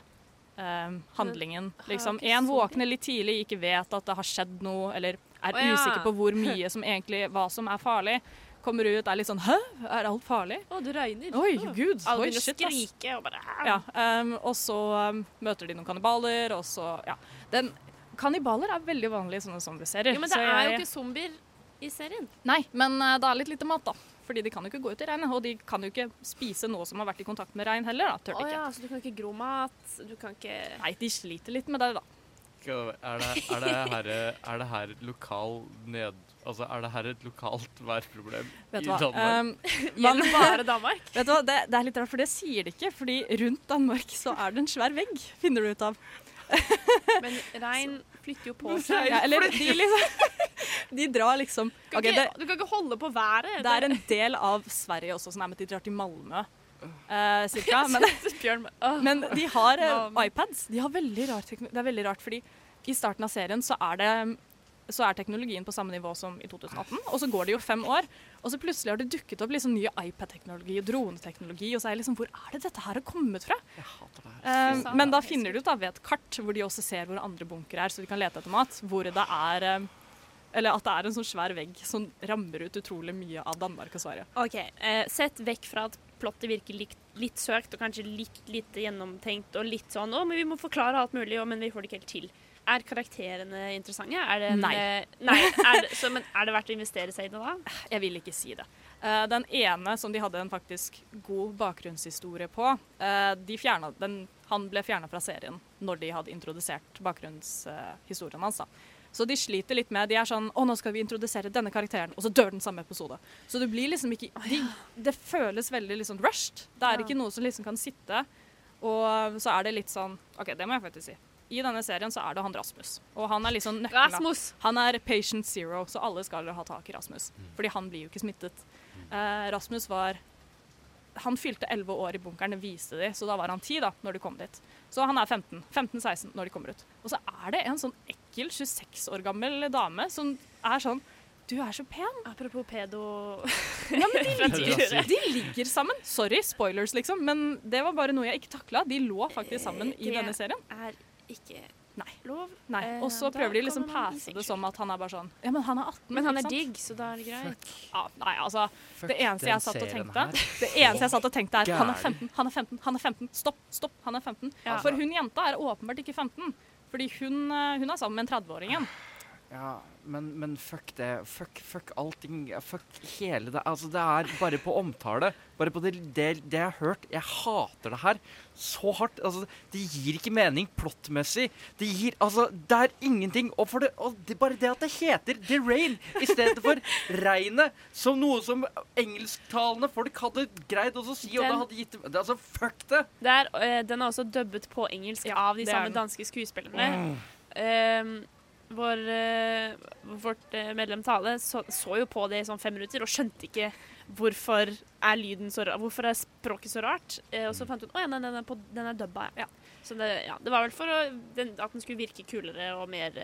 um, handlingen. Liksom, en våkner litt tidlig, ikke vet at det har skjedd noe, eller er usikker på hvor mye som egentlig, hva som er farlig. Kommer ut, er litt sånn Hæ, er alt farlig? Å, det regner. Oi, oh. gud. Alle begynner å skrike og bare Ja, um, og så um, møter de noen kannibaler, og så Ja. Den, kannibaler er veldig vanlig i sånne zombieserier. Jo, men det så er jo ikke zombier i serien. Nei, men uh, det er litt lite mat, da. Fordi de kan jo ikke gå ut i regnet, og de kan jo ikke spise noe som har vært i kontakt med regn heller. da, tør de ikke. ja, så du kan ikke gro mat, du kan ikke Nei, de sliter litt med det, da. Er det, er, det her, er det her et lokal ned... Altså, er det her et lokalt værproblem Vet i hva? Danmark? Um, Gjelder bare Danmark? Vet du hva? Det, det er litt rart, for det sier de ikke. fordi rundt Danmark så er det en svær vegg, finner du ut av. Men regn flytter jo på seg. Ja, eller de liksom De drar liksom Du kan, ikke, det, du kan ikke holde på været. det er en del av Sverige også som er med. De drar til Malmö. Eh, cirka. Men, men de har uh, iPads. De har veldig rar det er veldig rart, fordi i starten av serien så er det så er teknologien på samme nivå som i 2018, og så går det jo fem år. Og så plutselig har det dukket opp liksom nye iPad-teknologi og droneteknologi, og så er jeg liksom Hvor er det dette her har kommet fra? Uh, men da finner de ut da ved et kart hvor de også ser hvor andre bunkere er, så de kan lete etter mat, hvor det er Eller at det er en sånn svær vegg som rammer ut utrolig mye av Danmark og Sverige. OK, eh, sett vekk fra at plottet virker litt, litt søkt og kanskje litt lite gjennomtenkt og litt sånn Å, men vi må forklare alt mulig, men vi får det ikke helt til. Er karakterene interessante? Er det en, Nei. eh, nei er, det, så, men er det verdt å investere seg i det da? Jeg vil ikke si det. Uh, den ene som de hadde en faktisk god bakgrunnshistorie på, uh, de fjerna, den, han ble fjerna fra serien når de hadde introdusert bakgrunnshistorien hans. da. Så de sliter litt med De er sånn Å, nå skal vi introdusere denne karakteren, og så dør den samme episode. Så det blir liksom ikke de, Det føles veldig liksom rushed. Det er Ja. ikke noe som liksom kan sitte. Og så er det litt sånn OK, det må jeg faktisk si. I denne serien så er det han Rasmus. Og han er liksom nøkkelen. Rasmus! Han er patient zero, så alle skal ha tak i Rasmus. Fordi han blir jo ikke smittet. Eh, Rasmus var Han fylte 11 år i bunkeren, det viste de, så da var han 10 da, når de kom dit. Så han er 15. 15-16 når de kommer ut. Og så er det en sånn ekkel 26 år gammel dame som er sånn Du er så pen. Apropos pedo Ja, men de ligger, de ligger sammen. Sorry, spoilers, liksom, men det var bare noe jeg ikke takla. De lå faktisk sammen i Det denne serien. Det er ikke Nei. lov. Nei. Eh, Og så prøver de liksom passe det som at han er bare sånn Ja, men han er 18. Men han er digg, så da er det greit. Ja, nei, altså Fuck Det eneste jeg satt og tenkte. Det eneste jeg satt og tenkte er Han er 15, han er 15, han er 15. Stopp, stopp, han er 15. Ja. For hun jenta er åpenbart ikke 15. Fordi hun, eh, hun er sammen med en 30-åringen. Ja, men, men fuck det. Fuck, fuck allting. Fuck hele det. Altså, det er bare på omtale. Bare på det, det, det jeg har hørt. Jeg hater det her så hardt. Altså, det gir ikke mening plottmessig. Det gir Altså, det er ingenting. Og, for det, og det, bare det at det heter The Rain i stedet for Regnet, som noe som engelsktalende folk hadde greid å si, og det hadde gitt det, Altså, fuck det! Der, er, eh, den er også dubbet på engelsk av de samme danske skuespillerne. Eh, vår, eh, vårt eh, medlem Tale så, så jo på det i sånn fem minutter og skjønte ikke hvorfor er lyden så rar, hvorfor er språket så rart. Eh, og så fant hun at den på, den er dubba. Ja. Så det, ja, det var vel for å, den, at den skulle virke kulere og mer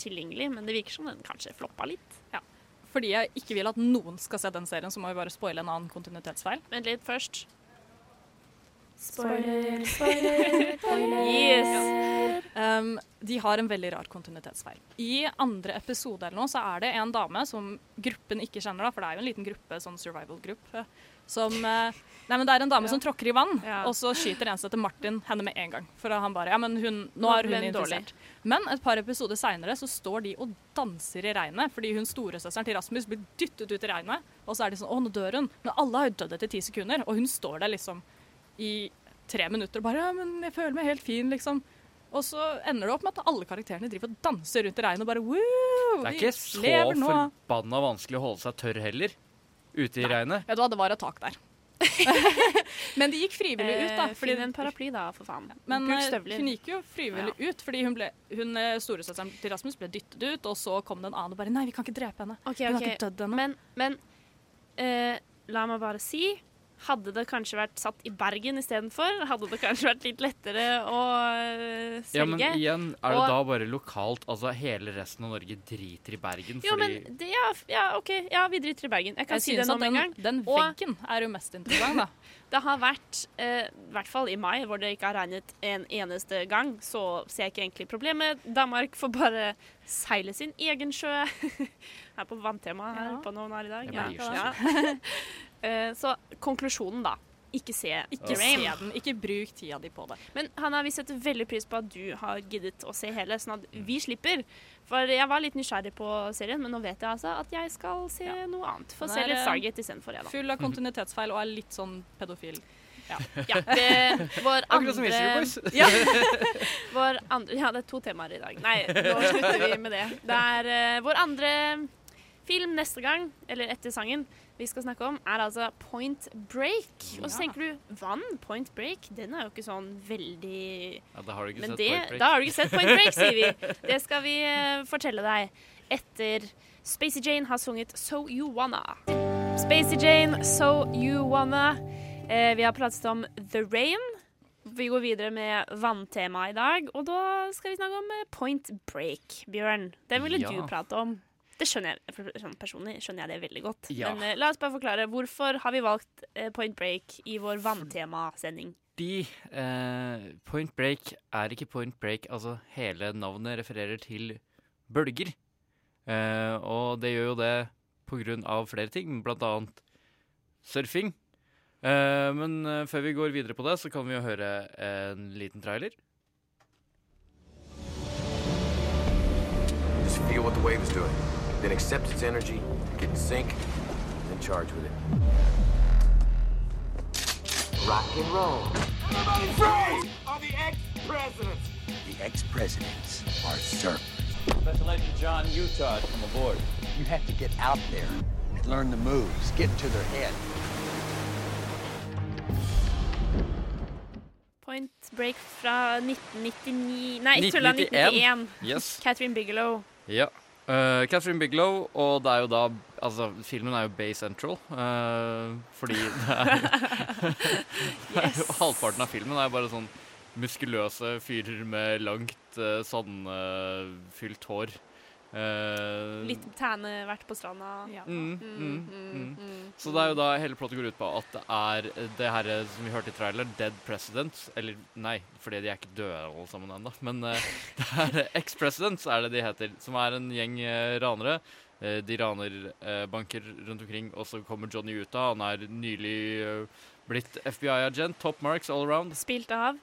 tilgjengelig, men det virker som den kanskje floppa litt. Ja. Fordi jeg ikke vil at noen skal se den serien, så må vi bare spoile en annen kontinuitetsfeil. Vent litt først. Spoiler, spoiler, spoiler. Yes. Um, de har en veldig rar kontinuitetsfeil. I andre episode eller noe, så er det en dame som gruppen ikke kjenner, da, for det er jo en liten gruppe, sånn survival-gruppe, som uh, Nei, men det er en dame som tråkker i vann, og så skyter en som til Martin henne med en gang. For han bare Ja, men hun, nå er hun interessert. dårlig. Men et par episoder seinere så står de og danser i regnet fordi hun storesøsteren til Rasmus blir dyttet ut i regnet. Og så er de sånn Å, nå dør hun. Men alle har jo dødd etter ti sekunder, og hun står der liksom i tre minutter og bare Ja, men jeg føler meg helt fin, liksom. Og så ender det opp med at alle karakterene driver og danser rundt i regnet og bare Woo! Det er ikke så forbanna vanskelig å holde seg tørr heller, ute i regnet. Vet du hva, det var et tak der. Men de gikk frivillig ut, da. Fordi, Finn en paraply, da, for faen. Men eh, hun gikk jo frivillig ut, fordi hun, ble, hun eh, storesøsteren til Rasmus ble dyttet ut, og så kom det en annen og bare Nei, vi kan ikke drepe henne. Ok, Hun har ok. ikke dødd ennå. Men, men uh, la meg bare si hadde det kanskje vært satt i Bergen istedenfor, hadde det kanskje vært litt lettere å selge? Ja, men igjen, er det Og- da bare lokalt? Altså hele resten av Norge driter i Bergen Jo, fordi men det, ja, ja, OK. Ja, vi driter i Bergen. Jeg kan Jeg si det nå med en den, gang. den Og- veggen er jo mest interessant, da. Det har vært, eh, i hvert fall i mai, hvor det ikke har regnet en eneste gang, så ser jeg ikke egentlig problemet. Danmark får bare seile sin egen sjø. Her på vanntema her Ja. på noen her i dag. Ja. Ja. Eh, så konklusjonen, da. Ikke se Ikke Rain. se den. Ikke bruk tida di på det. Men Hanna, vi setter veldig pris på at du har giddet å se hele, sånn at vi slipper. For jeg var litt nysgjerrig på serien, men nå vet jeg altså at jeg skal se noe annet. Få se er, litt eh, Stargate istedenfor, jeg, da. Full av kontinuitetsfeil og er litt sånn pedofil. Ja. Ja, det, vår Akkurat som andre ja. vår andre Ja, det er to temaer i dag. Nei, nå slutter vi med det. Det er uh, vår andre film neste gang, eller etter sangen, vi skal snakke om, er altså Point Break. Og så tenker du vann, Point Break, den er jo ikke sånn veldig Ja, da har du ikke Men sett det, Point Break. Da har du ikke sett Point Break, sier vi. Det skal vi eh, fortelle deg etter Spacey Jane har sunget So You Wanna. Spacey Jane, So You Wanna. Eh, vi har pratet om The Rain. Vi går videre med vanntemaet i dag, og da skal vi snakke om eh, Point Break. Bjørn, den ville Ja. du prate om. Det skjønner jeg, sånn Personlig skjønner jeg det veldig godt. Ja. Men eh, la oss bare forklare. Hvorfor har vi valgt eh, Point Break i vår vanntemasending? Fordi eh, Point Break er ikke Point Break, altså hele navnet refererer til bølger. Eh, og det gjør jo det på grunn av flere ting, blant annet surfing. Eh, men eh, før vi går videre på det, så kan vi jo høre en liten trailer. Just feel what the wave is doing. Then accept its energy, get in sync, then charge with it. Rock and roll. Everybody freeze! Are the ex-presidents. The ex-presidents are surfers. Special Agent John Utah has come aboard. You have to get out there and learn the moves, get into their head. Point Break fra 1999 Nei, tulla 1991. 1991. Yes. Catherine Bigelow. Ja. Uh, Catherine Bigelow, og det er jo da Altså, filmen er jo Bay Central, uh, fordi det er, det er jo Halvparten av filmen er bare sånn muskuløse fyrer med langt, uh, sandfylt hår. Eh, Litt tæne vært på stranda. Mm, mm, mm. Så det er jo da hele plottet går ut på at det er det her eh, som vi hørte i trailer, Dead Presidents. Eller nei, fordi de er ikke døde alle sammen ennå. Men uh, det er Ex-Presidents er det de heter. Som er en gjeng uh, ranere. De raner banker rundt omkring, og så kommer Johnny ut av. Han er nylig blitt FBI-agent. Top marks all around. Spilt av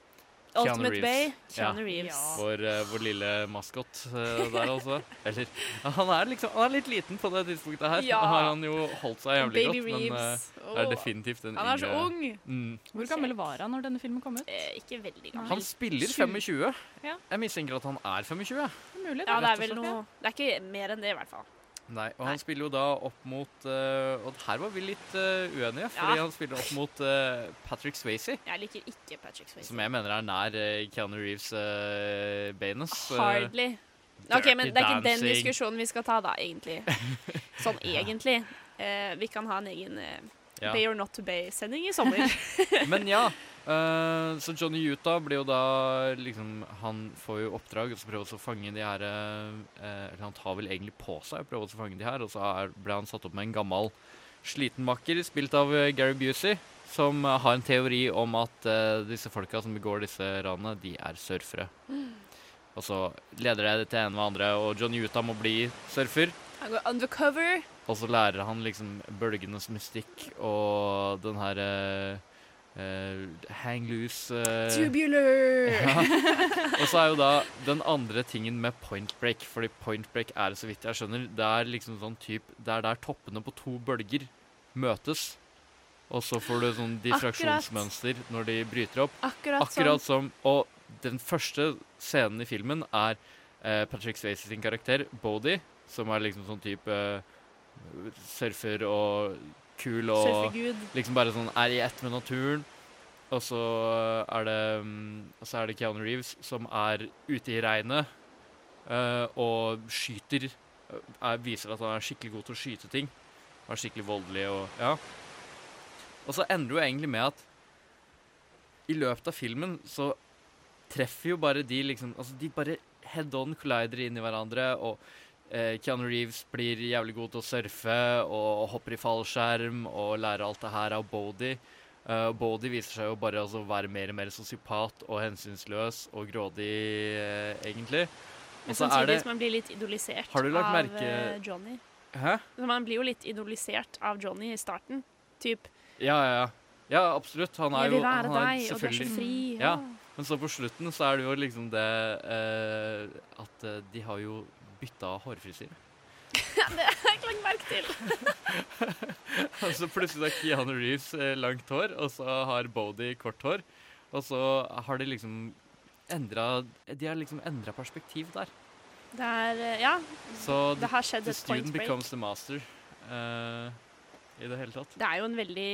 Keanu Ultimate Reeves. Bay, Ja. Keanu Reeves. Vår, eh, vår lille maskot eh, der, altså. Eller han er liksom Han er litt liten på det tidspunktet her. Ja. Da har han jo holdt seg jævlig Baby godt, men eh, Reeves. det er Åh. definitivt en Han er så yngre- ung. Mm. Hvor gammel var han når denne filmen kom ut? Eh, ikke veldig gammel. Han spiller 25. Ja. Jeg mistenker at han er 25. Mulig, Ja, det er vel noe Det er ikke mer enn det, i hvert fall. Nei, og han spiller jo da opp mot uh, Og her var vi litt uh, uenige, fordi Ja. han spiller opp mot uh, Patrick Swayze. Jeg liker ikke Patrick Swayze. Som jeg mener er nær Keanu Reeves uh, Baines. Hardly. OK, men det er ikke den diskusjonen vi skal ta, da, egentlig. Sånn egentlig. Vi kan ha en egen Ja. Bay or not to bay-sending i sommer. Men ja. Uh, så Johnny Utah blir jo da liksom Han får jo oppdrag og så prøver å fange de her uh, han tar vel egentlig på seg og prøver å fange de her, og så er, ble han satt opp med en gammel sliten makker spilt av eh, Gary Busey. som har en teori om at uh, disse folka som begår disse ranene, de er surfere. Og så leder det til ene og andre, og Johnny Utah må bli surfer. Han går undercover. Og så lærer han liksom bølgenes mystikk og den her Uh, hang loose Uh, Tubular! Ja. Og så er jo da den andre tingen med point break, fordi point break er, så vidt jeg skjønner, det er liksom sånn typ Det er der toppene på to bølger møtes. Og så får du sånn diffraksjonsmønster når de bryter opp. Akkurat Akkurat sånn. som Og den første scenen i filmen er uh, Patrick Swayze sin karakter, Bodie, som er liksom sånn type eh, surfer og kul og Surfegud. liksom bare sånn er i ett med naturen. Og så er det mm, og så er det Keanu Reeves som er ute i regnet uh, og skyter. eh, Er, viser at han er skikkelig god til å skyte ting. Og er skikkelig voldelig og ja. Og så ender det jo egentlig med at i løpet av filmen så treffer jo bare de liksom Altså, de bare head on collider inn i hverandre, og eh, Keanu Reeves blir jævlig god til å surfe og hopper i fallskjerm og lærer alt det her av Bodhi. Uh, Bodie viser seg jo bare altså, å være mer og mer sosiopat og hensynsløs og grådig, uh, egentlig. Men Og er samtidig som man blir litt idolisert Har du lagt av merke- eh, Johnny. Hæ? Man blir jo litt idolisert av Johnny i starten. Typ Ja, ja, ja. Ja, absolutt. Han er jo han er deg, og du er så selvfølgelig- fri, Ja. ja. Men så på slutten så er det jo liksom det uh, at eh, de har jo bytta hårfrisyre. det har jeg ikke lagt merke til. Og så plutselig har Keanu Reeves eh, langt hår, og så har Bodie kort hår. Og så har de liksom endra De har liksom endra perspektiv der. Det er eh, Ja. Så det har skjedd the et point student becomes the master uh, i det hele tatt. Det er jo en veldig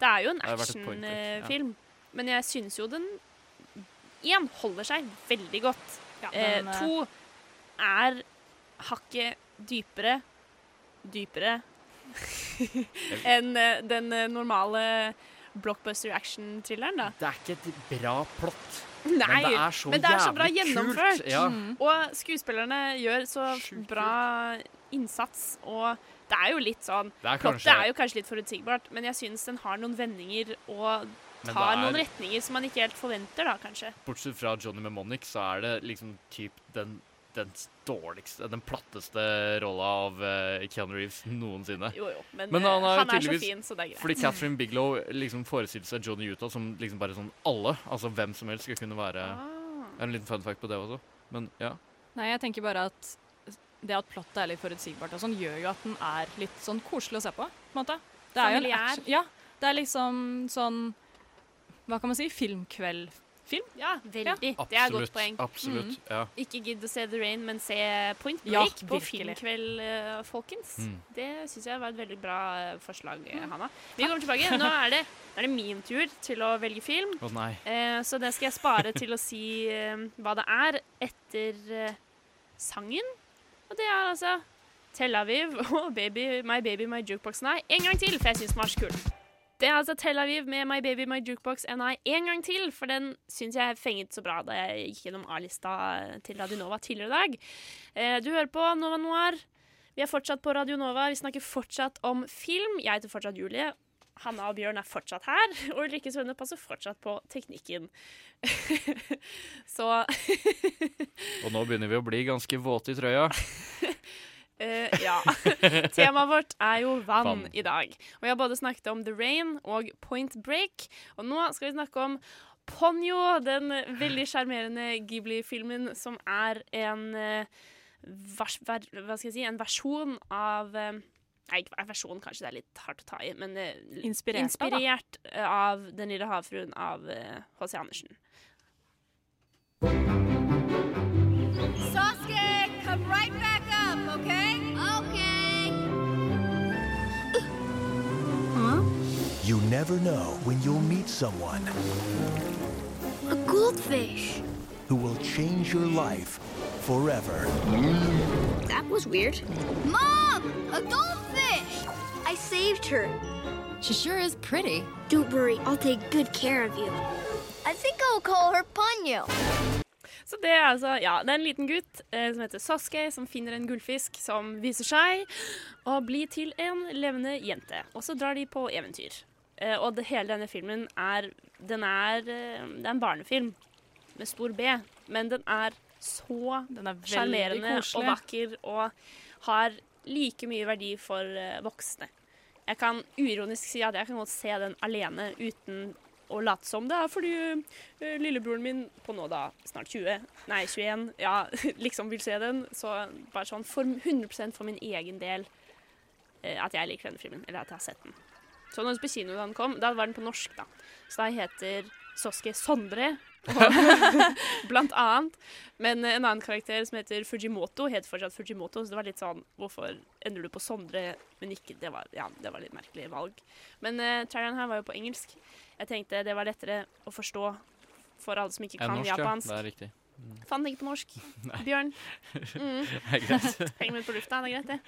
Det er jo en break, ja. actionfilm. Men jeg syns jo den Én holder seg veldig godt. Ja, den, eh, to er hakket dypere Dypere enn eh, den eh, normale blockbuster action-thrilleren, da. Det er ikke et bra plott. Nei, men det er så men det er så bra gjennomført. Ja. Og skuespillerne gjør så bra innsats, og det er jo litt sånn Det er Plottet kanskje- er jo kanskje litt forutsigbart, men jeg syns den har noen vendinger og tar er- noen retninger som man ikke helt forventer, da, kanskje. Bortsett fra Johnny Mnemonic, så er det liksom typ den, den dårligste, den platteste rolla av uh, Keanu Reeves noensinne. Jo, jo, men, han, eh, har han er så fin, så det er greit. Fordi Catherine Bigelow liksom forestilte seg Johnny Utah som liksom bare sånn alle, altså hvem som helst, skal kunne være Ah. En liten fun fact på det også. Men ja. Nei, jeg tenker bare at det at plottet er litt forutsigbart og sånn, gjør jo at den er litt sånn koselig å se på, på en måte. Det er jo en action, ja, det er liksom sånn Hva kan man si? Filmkveldfilm? Ja, veldig. Det er et Absolutt, godt poeng. absolutt, ja. Ikke gidd å se The Rain, men se Point Ja, Break på filmkveld, eh, folkens. Mm. Det syns jeg var et veldig bra eh, forslag, eh, Hanna. Vi kommer tilbake. Nå er det, er det min tur til å velge film. Oh, nei. Eh, så det skal jeg spare til å si eh, hva det er etter eh, sangen. Og det er altså Tel Aviv og baby, My Baby My Jukebox Nei en gang til, for jeg syns den var så kul. Det er altså Tel Aviv med My Baby My Jukebox and I en gang til, for den syns jeg fenget så bra da jeg gikk gjennom A-lista til Radio Nova tidligere i dag. Eh, du hører på Nova Noir. Vi er fortsatt på Radio Nova. Vi snakker fortsatt om film. Jeg heter fortsatt Julie. Hanna og Bjørn er fortsatt her, og Ulrikke Svenne passer fortsatt på teknikken. Så Og nå begynner vi å bli ganske våte i trøya. Eh, ja. Temaet vårt er jo vann, Vann. i dag. Og jeg har både snakket om The Rain og Point Break. Og nå skal vi snakke om Ponyo, den veldig sjarmerende Ghibli-filmen som er en eh, vers, ver, Hva skal jeg si? En versjon av eh, Nei, ikke versjon, kanskje det er litt hardt å ta i, men Inspirert av, da. inspirert eh, av Den lille havfruen av H.C. Andersen. Sasuke, come right back up? Okay. You never know when you'll meet someone A goldfish. who will change your life forever. That was weird. Mom! A goldfish! I saved her. She sure is pretty. Don't worry, I'll take good care of you. I think I'll call her Ponyo. Så det er altså, ja, det er en liten gutt eh, som heter Sasuke, som finner en gullfisk som viser seg å bli til en levende jente. Og så drar de på eventyr. Eh, og det, hele denne filmen er Den er, eh, det er en barnefilm med stor B, men den er så sjarmerende og vakker og har like mye verdi for eh, voksne. Jeg kan uironisk si at jeg kan godt se den alene uten å late som det er fordi uh, lillebroren min på nå da snart 20, nei 21, ja, liksom vil se den. Så bare sånn for 100% for min egen del uh, at jeg liker denne filmen, eller at jeg har sett den. Så når på da den kom, da var den på norsk, da. Så da heter Soske Sondre, blant annet. Men en annen karakter som heter Fujimoto, heter fortsatt Fujimoto, så det var litt sånn Hvorfor ender du på Sondre, men ikke Det var, ja, det var litt merkelig valg. Men uh, traileren her var jo på engelsk. Jeg tenkte det var lettere å forstå for alle som ikke kan norsk, ja. japansk. Det er riktig. Mm. Fant ikke på norsk. Bjørn. Mm. Det er greit. Henger med på lufta, det er greit, det.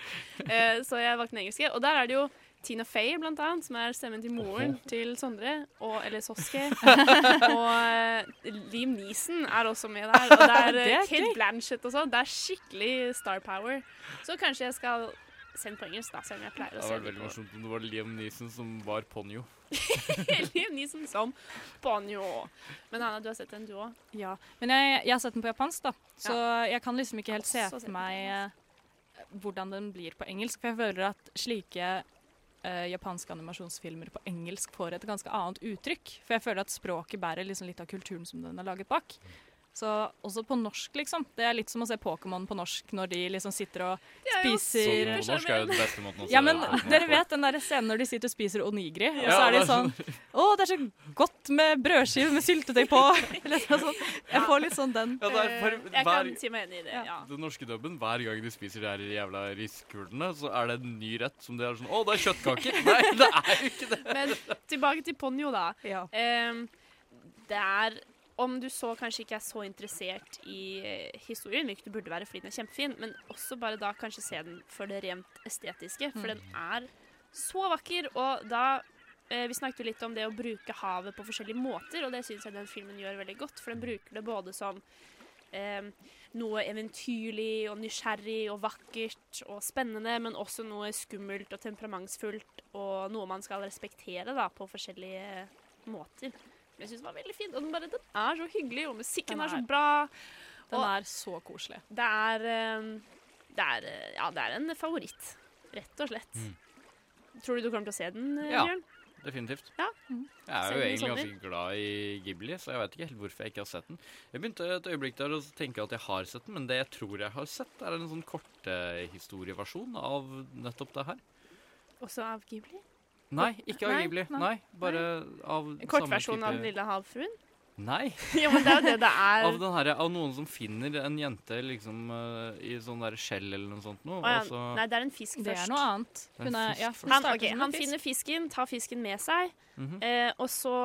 Uh, så jeg valgte den engelske. Og der er det jo Tina Fey, blant annet, som er stemmen til moren til Sondre, og, eller Soske. og eh, Liam Neeson er også med der. Og det er, Det eh, er Kate. Blanchett og sånn. Det er skikkelig star power. Så kanskje jeg skal sende på engelsk, da, selv om jeg pleier Det å se det. var veldig morsomt om det var Liam Neeson som var Ponyo. Liam Neeson som Ponyo. Men Anna, du har sett den, du òg? Ja. Men jeg, jeg har sett den på japansk, da. Så jeg kan liksom ikke helt se for meg eh, hvordan den blir på engelsk. For jeg føler at slike eh, japanske animasjonsfilmer på engelsk får et ganske annet uttrykk. For jeg føler at språket bærer liksom litt av kulturen som den er laget bak. Så også på norsk, liksom. Det er litt som å se Pokémon på norsk når de liksom sitter og er spiser Så på norsk er jo den beste måten å se Ja, men dere vet den der scenen når de sitter og spiser onigri, og så er de sånn sånn- Å, det er så godt med brødskive med syltetøy på! Eller noe sånt. Jeg får litt sånn den. Ja, for, Jeg hver, kan si meg enig i det, ja. Den norske dubben, hver gang de spiser de her jævla riskulene, så er det en ny rett som de er sånn Å, det er kjøttkaker! Nei, det er jo ikke det! Men tilbake til Ponyo, da. Ehm, det er Om du så kanskje ikke er så interessert i eh, historien, hvilket du burde være fordi den er kjempefin, men også bare da kanskje se den for det rent estetiske, for Mm. den er så vakker. Og da eh, Vi snakket jo litt om det å bruke havet på forskjellige måter, og det syns jeg den filmen gjør veldig godt, for den bruker det både som eh, noe eventyrlig og nysgjerrig og vakkert og spennende, men også noe skummelt og temperamentsfullt og noe man skal respektere da, på forskjellige måter. Jeg syns den var veldig fin, og den, bare, den er så hyggelig, og musikken er, er, så bra. Den og er så koselig. det er, eh, det er eh, Ja, det er en favoritt, rett og slett. Mm. Tror du du kommer til å se den, Bjørn? Ja. Bjørn? Definitivt. Ja. Jeg er jo egentlig ganske glad i Ghibli, så jeg vet ikke helt hvorfor jeg ikke har sett den. Jeg begynte et øyeblikk der å tenke at jeg har sett den, men det jeg tror jeg har sett, er en sånn korthistorieversjon av nettopp det her. Også av Ghibli? Nei, ikke av Nei, Ghibli. nei, Nei, bare av samme type Kortversjonen av Den lille havfruen? Nei. Ja, men det er jo det det er. Av, den her, av noen som finner en jente liksom uh, i sånn der skjell eller noe sånt noe. Å ja, og så- Nei, det er en fisk først. Det er noe annet. Er Hun er, ja, Han, starter ok, som en han fisk. finner fisken, tar fisken med seg, Mhm. eh, og så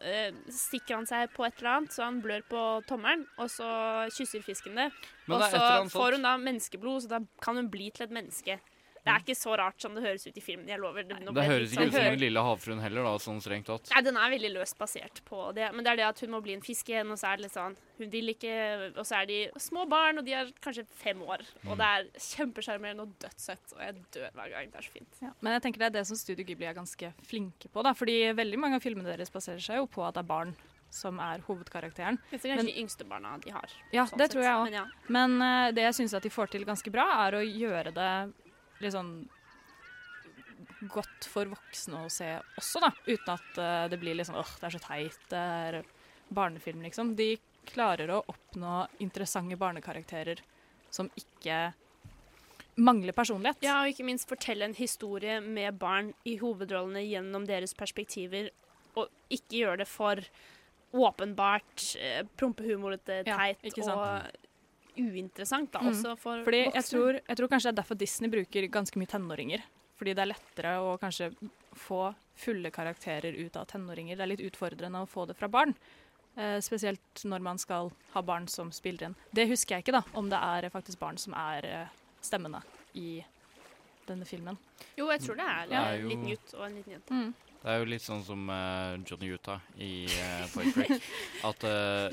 eh, stikker han seg på et eller annet, så han blør på tommelen, og så kysser fisken det. Men og det så får hun da menneskeblod, så da kan hun bli til et menneske. Det er ikke så rart som det høres ut i filmen. Jeg lover. Det, Det høres ikke ut som Den lille havfruen heller, da, sånn strengt tatt. Nei, den er veldig løst basert på det. Men det er det at hun må bli en fisk igjen, og så er det litt sånn Hun vil ikke Og så er de små barn, og de er kanskje fem år. Og det er kjempesjarmerende og dødssøtt, og jeg dør hver gang. Det er så fint. Ja, men jeg tenker det er det som Studio Ghibli er ganske flinke på. Da, fordi veldig mange av filmene deres baserer seg jo på at det er barn som er hovedkarakteren. Det er kanskje de yngste barna de har. Ja, sånn det sett. tror jeg òg. Men ja. Men uh, det jeg syns at de får til ganske bra, er å gjøre det litt sånn godt for voksne å se også, da. Uten at uh, det blir litt sånn åh, det er så teit, det er barnefilm, liksom. De klarer å oppnå interessante barnekarakterer som ikke mangler personlighet. Ja, og ikke minst fortelle en historie med barn i hovedrollene gjennom deres perspektiver, og ikke gjøre det for åpenbart eh, prompehumorete, Ja, teit ikke sant. og uinteressant, da, Mm. også for Fordi jeg tror, jeg tror kanskje det er derfor Disney bruker ganske mye tenåringer. Fordi det er lettere å kanskje få fulle karakterer ut av tenåringer. Det er litt utfordrende å få det fra barn. Eh, spesielt når man skal ha barn som spiller inn. Det husker jeg ikke, da, om det er faktisk barn som er eh, stemmene i denne filmen. Jo, jeg tror det er, Det er en liten gutt og en liten jente. Mm. Det er jo litt sånn som uh, Johnny Utah i uh, Point Break. At uh,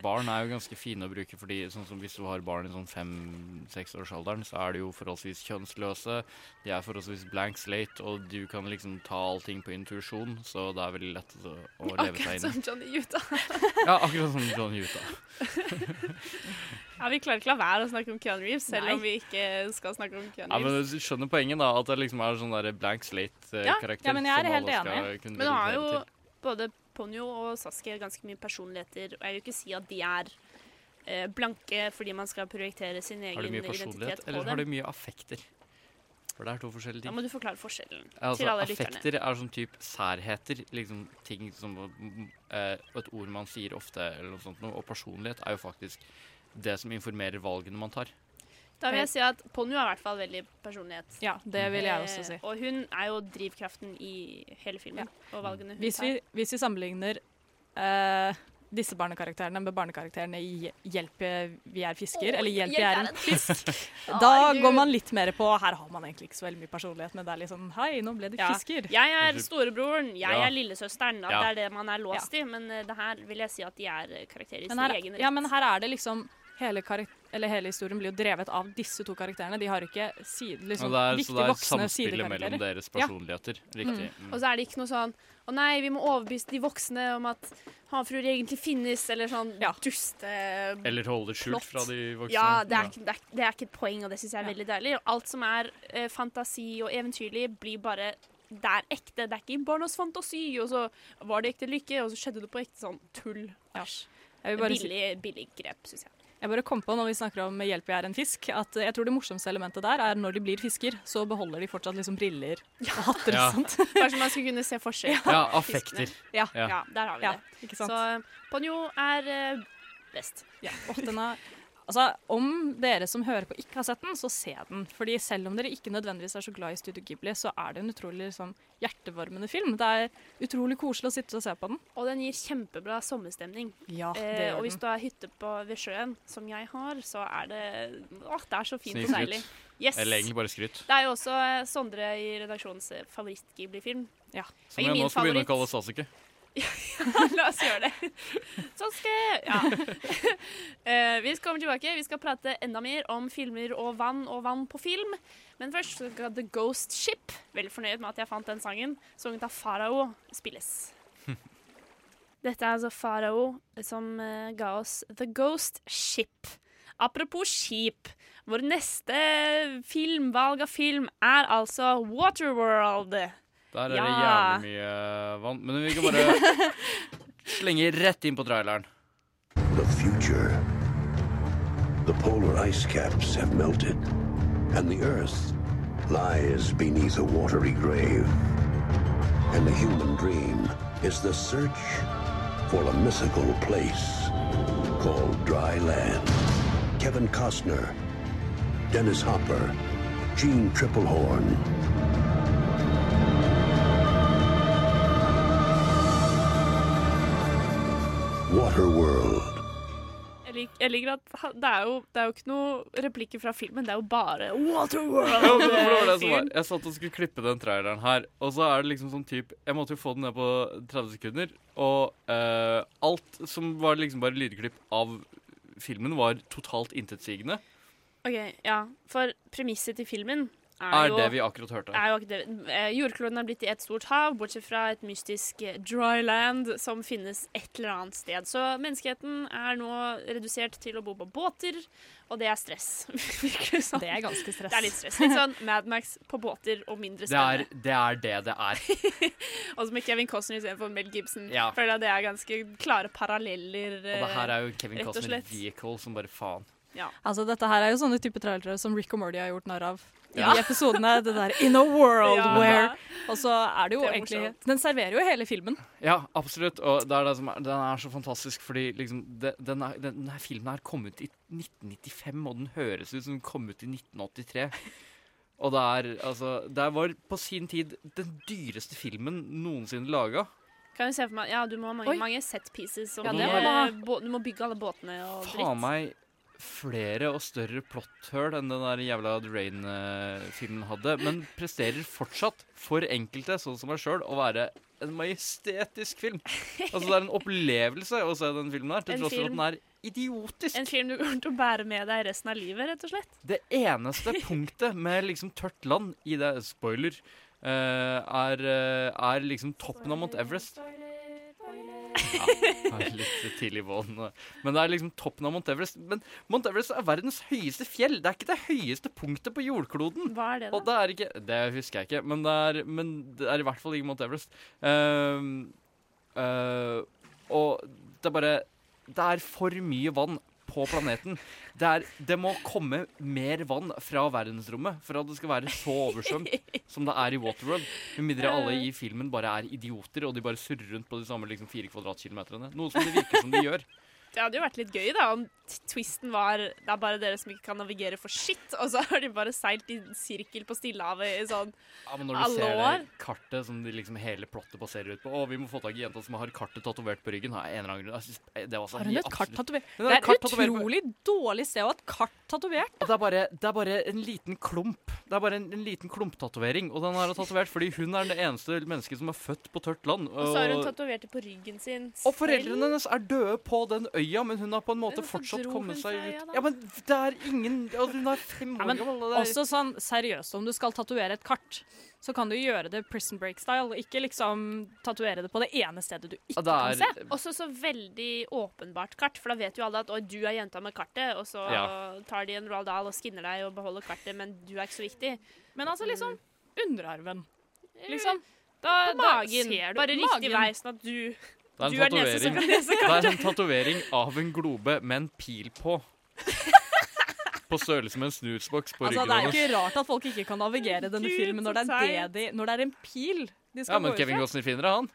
barn er jo ganske fine å bruke, fordi sånn som hvis du har barn i sånn fem-seksårsalderen, så er de jo forholdsvis kjønnsløse. De er forholdsvis blank slate, og du kan liksom ta allting på intuisjon, så det er veldig lett å, å leve seg inn Akkurat som. Johnny Utah. Ja, akkurat som Johnny Utah. ja, vi klarer ikke la være å snakke om Keanu Reeves, selv Nei. om vi ikke skal snakke om Keanu Reeves. Ja, men Du skjønner poenget, da. At det liksom er sånn der blank slate-karakter. ja, men jeg er helt enig. Men nå har jo både Ponyo og Saskia ganske mye personligheter, og jeg vil ikke si at de er eh, blanke fordi man skal projektere sin egen identitet på dem. Har de mye personlighet, eller har de mye affekter? For det er to forskjellige ting. Da må du forklare forskjellen Altså, til alle lytterne. affekter er sånn type særheter, liksom ting som eh, Et ord man sier ofte, eller noe sånt noe. Og personlighet er jo faktisk det som informerer valgene man tar. Da vil jeg si at Ponyo er i hvert fall veldig personlighet. Ja, det vil jeg også si. Eh, og hun er jo drivkraften i hele filmen og valgene hun Hvis vi, hvis vi sammenligner uh, disse barnekarakterene med barnekarakterene i 'Hjelp, vi er fisker', oh, eller 'Hjelp, jeg er en fisk', da går man litt mer på Her har man egentlig ikke så veldig mye personlighet, men det er litt sånn Hei, nå ble det Ja. fisker. Jeg er storebroren, jeg Ja. er lillesøsteren. At Ja. det er det man er låst i. Men eh, det her vil jeg si at de er karakterer i sin egen rett. ja, men her er det liksom hele, eller hele historien blir jo drevet av disse to karakterene. De har ikke side, liksom, Og det er, så det er samspillet mellom deres deres Ja. personligheter. Riktig. Mm. Og så er det ikke noe sånn Å nei, vi må overbevise de voksne om at havfruer egentlig finnes, eller sånn duste Eller holde det skjult fra de voksne. Ja, det er, Ikke, det, er, det er ikke et poeng, og det syns jeg er veldig deilig. Alt som er eh, fantasi og eventyrlig, blir bare Det er ekte. Det er ikke barnas fantasi, og så var det ekte lykke, og så skjedde det på ekte sånn tull. Si- Billig, billig grep, syns jeg. Jeg bare kom på når vi snakker om 'Hjelp, jeg er en fisk', at jeg tror det morsomste elementet der er når de blir fisker, så beholder de fortsatt liksom briller og hatter Ja. og sånt. Kanskje man skulle kunne se forskjell Ja, affekter. Ja. Ja. der har vi Ja, det. ikke sant? Så Ponyo er eh, best. Ja, og den er, altså, om dere som hører på ikke har sett den, så se den. Fordi selv om dere ikke nødvendigvis er så glad i Studio Ghibli, så er det en utrolig liksom, hjertevarmende film. Det er utrolig koselig å sitte og se på den. Og den gir kjempebra sommerstemning. Ja, det eh, den. og hvis du har hytte på, ved sjøen, som jeg har, så er det Åh, det er så fint og deilig. Yes. Eller egentlig bare skryt. Det er jo også eh, Sondre i redaksjonens eh, favoritt-Ghibli-film. Ja. Som jeg nå skal begynne å kalle Sasuke. La oss gjøre det. Sånn skal jeg Ja. Uh, vi kommer tilbake. Vi skal prate enda mer om filmer og vann og vann på film. Men først så skal The Ghost Ship, veldig fornøyd med at jeg fant den sangen, sunget av Farao, spilles. Dette er altså Farao som uh, ga oss The Ghost Ship. Apropos skip, vår neste filmvalg av film er altså Waterworld. Der er det jævlig mye vann. Men vi kan bare slenge rett inn på traileren. The future. The polar ice caps have melted, and the Earth lies beneath a watery grave. And the human dream is the search for a mythical place called dry land. Kevin Costner, Dennis Hopper, Gene Triplehorn. Waterworld. Jeg, lik, jeg liker at ha- det er, jo, det er jo ikke noe replikker fra filmen, det er jo bare Waterworld. Ja, men det var det som var. fyren. Jeg satt og skulle klippe den traileren her, og så er det liksom sånn type Jeg måtte jo få den ned på 30 sekunder, og eh, alt som var liksom bare lydklipp av filmen, var totalt intetsigende. Ok, ja. For premisset til filmen er, Er jo det vi akkurat hørte. Er jo det. Eh, Jordkloden er blitt i et stort hav, bortsett fra et mystisk eh, dry land som finnes et eller annet sted. Så menneskeheten er nå redusert til å bo på båter, og det er stress. Det sånn. Det er ganske stress. Det er litt stress. Litt sånn Mad Max på båter og mindre Det er, spennende. det er det det er. Og så med Kevin Costner istedenfor Mel Gibson. Ja. Føler jeg det er ganske klare paralleller. Og det her er jo eh, Kevin Costner vehicle som bare faen. Ja. Altså, dette her er jo sånne type trailere som Rick og Mordy har gjort narr av. I Ja. de episodene. Det der 'In a world Ja. where' Og så er det jo Det er egentlig morsomt. Den serverer jo hele filmen. Ja, absolutt. Og det er det som er, den er så fantastisk, fordi liksom det, den, er, den, denne filmen her kom ut i 1995, og den høres ut som den kom ut i 1983. Og det er altså Det var på sin tid den dyreste filmen noensinne laga. Kan du se for meg Ja, du må ha mange, mange set pieces. Og Ja, du, må du må bygge alle båtene og dritt. Faen meg flere og større plotthull enn den der jævla The Rain-filmen hadde, men presterer fortsatt, for enkelte, sånn som meg sjøl, å være en majestetisk film. Altså Det er en opplevelse å se den filmen her, til tross for at den er idiotisk. En film du kommer til å bære med deg resten av livet, rett og slett. Det eneste punktet med liksom tørt land i det Spoiler. Uh, er, eh, er liksom toppen av Mount Everest. Ja, litt tidlig våren. Men det er liksom toppen av Mount Everest. Men Mount Everest er verdens høyeste fjell. Det er ikke det høyeste punktet på jordkloden. Hva er det, da? Og det er ikke Det husker jeg ikke, men det er, men det er i hvert fall ikke Mount Everest. Uh, uh, og det er bare Det er for mye vann på planeten. Det, er, det må komme mer vann fra verdensrommet for at det skal være så oversvømt som det er i Waterworld. Med mindre alle i filmen bare er idioter, og de bare surrer rundt på de samme liksom, fire kvadratkilometerne. Noe som det virker som de gjør. Det hadde jo vært litt gøy da, om twisten var det er bare dere som ikke kan navigere for shit, og så har de bare seilt i sirkel på Stillehavet i sånn Ja, men når du alle ser år. det kartet som de liksom hele plottet baserer ut på Å, vi må få tak i jenta som har kartet tatovert på ryggen. Har en eller annen grunn. Synes, det var så Har hun et kart tatovert? Det er et kart utrolig dårlig sted å ha et kart tatovert. Og det er, bare, det er bare en liten klump. Det er bare en, en liten klumptatovering. Og den har hun tatovert fordi hun er det eneste mennesket som er født på tørt land. Og så har hun tatovert det på ryggen sin. og foreldrene hennes er døde på den øya, men hun har på en måte Hvorfor fortsatt kommet seg ut. Ja, men det er ingen altså, Hun er fem år Ja, men gammel. det er- også sånn seriøst, om du skal tatovere et kart, så kan du gjøre det Prison Break-style, og ikke liksom tatovere det på det ene stedet du ikke kan se. Også så veldig åpenbart kart, for da vet jo alle at «Oi, du er jenta med kartet, og så Ja. tar de en Roald Dahl og skinner deg og beholder kartet, men du er ikke så viktig. Men altså liksom underarven. Eh, Liksom. Da, På da ser du Bare riktig vei, sånn at du Det er en er tatovering Det er en tatovering av en globe med en pil på. På størrelse med en snusboks på Altså, ryggen det er jo ikke rart at folk ikke kan navigere denne Gud, filmen når det, er det de, når det er en pil de skal Ja, men gå Kevin. Costner finner det, han.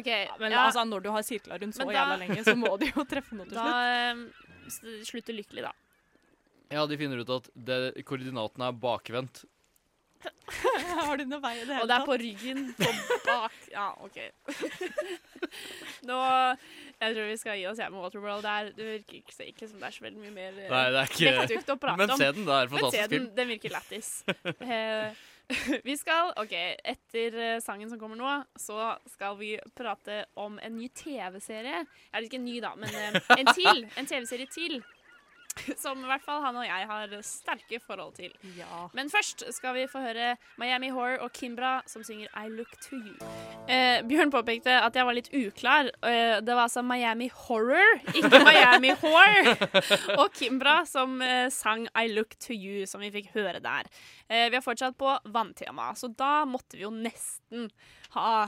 Okay, Men ja. altså, når du har sirkla rundt så da- jævla lenge, så må du jo treffe noe til slutt. Da s- slutter lykkelig, da. Ja, de finner ut at det, koordinatene er bakvendt. har du noe vei i det Og det er på ryggen, på bak Ja, OK. Nå Jeg tror vi skal gi oss her med Waterworld. Det, er, det virker ikke, så- ikke som det er så veldig mye mer eh, Nei, det er ikke- å prate Men se den, det er en Men se den, film. Den virker lættis. Eh, vi skal, ok, Etter eh, sangen som kommer nå, så skal vi prate om en ny TV-serie. Ja, ikke en ny, da, men en til. En TV-serie til. Som i hvert fall han og jeg har sterke forhold til. Men først skal vi få høre Miami Horror og Kimbra som synger I Look To You. Eh, Bjørn påpekte at jeg var litt uklar. Eh, det var altså Miami Horror, ikke Miami Horror. og Kimbra som eh, sang I Look To You, som vi fikk høre der. Eh, vi har fortsatt på vanntema, så da måtte vi jo nesten ha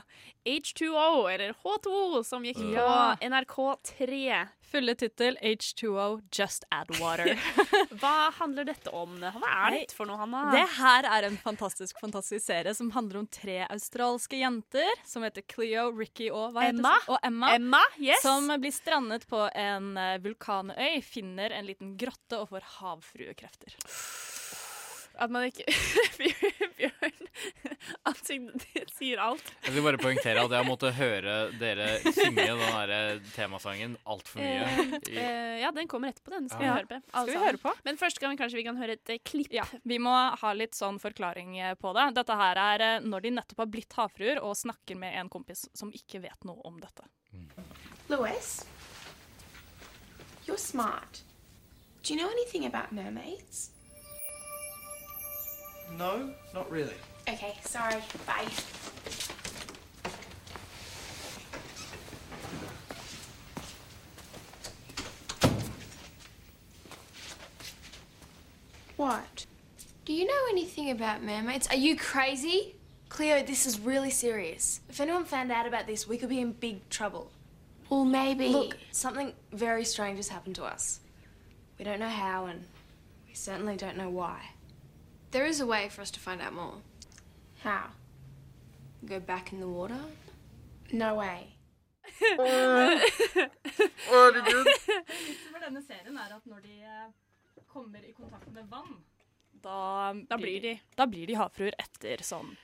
H2O, eller H2O, som gikk Ja. på NRK3. Fulle tittel H2O Just Add Water. Hva handler dette om? Hva er dette for noe, Hanna? Det her er en fantastisk fantastisk serie som handler om tre australske jenter som heter Cleo, Ricky og, Emma. og Emma. Emma, yes. Som blir strandet på en eh, vulkanøy, finner en liten grotte og får havfruekrefter. At man ikke Bjørn, ansiktet ditt sier alt. Jeg vil bare poengtere at jeg måtte høre dere synge den der temasangen altfor mye. Uh, eh, ja, den kommer etterpå, den. Skal Ja. vi høre på? Skal vi høre på? Men først kan vi kanskje vi kan høre et eh, klipp. Ja, vi må ha litt sånn forklaring eh, på det. Dette her er eh, når de nettopp har blitt havfruer og snakker med en kompis som ikke vet noe om dette. Lois, you're smart. Do you know anything about mermaids? No, not really. Okay, sorry. Bye. What? Do you know anything about mermaids? Are you crazy? Cleo, this is really serious. If anyone found out about this, we could be in big trouble. Well, maybe. Look, something very strange has happened to us. We don't know how, and we certainly don't know why. There is a way for us to find out more. How? Go back in the water? No way. Vitsen med denne serien er at når de eh, kommer i kontakt med vann, da, Da blir de. Da blir de havfruer etter sånn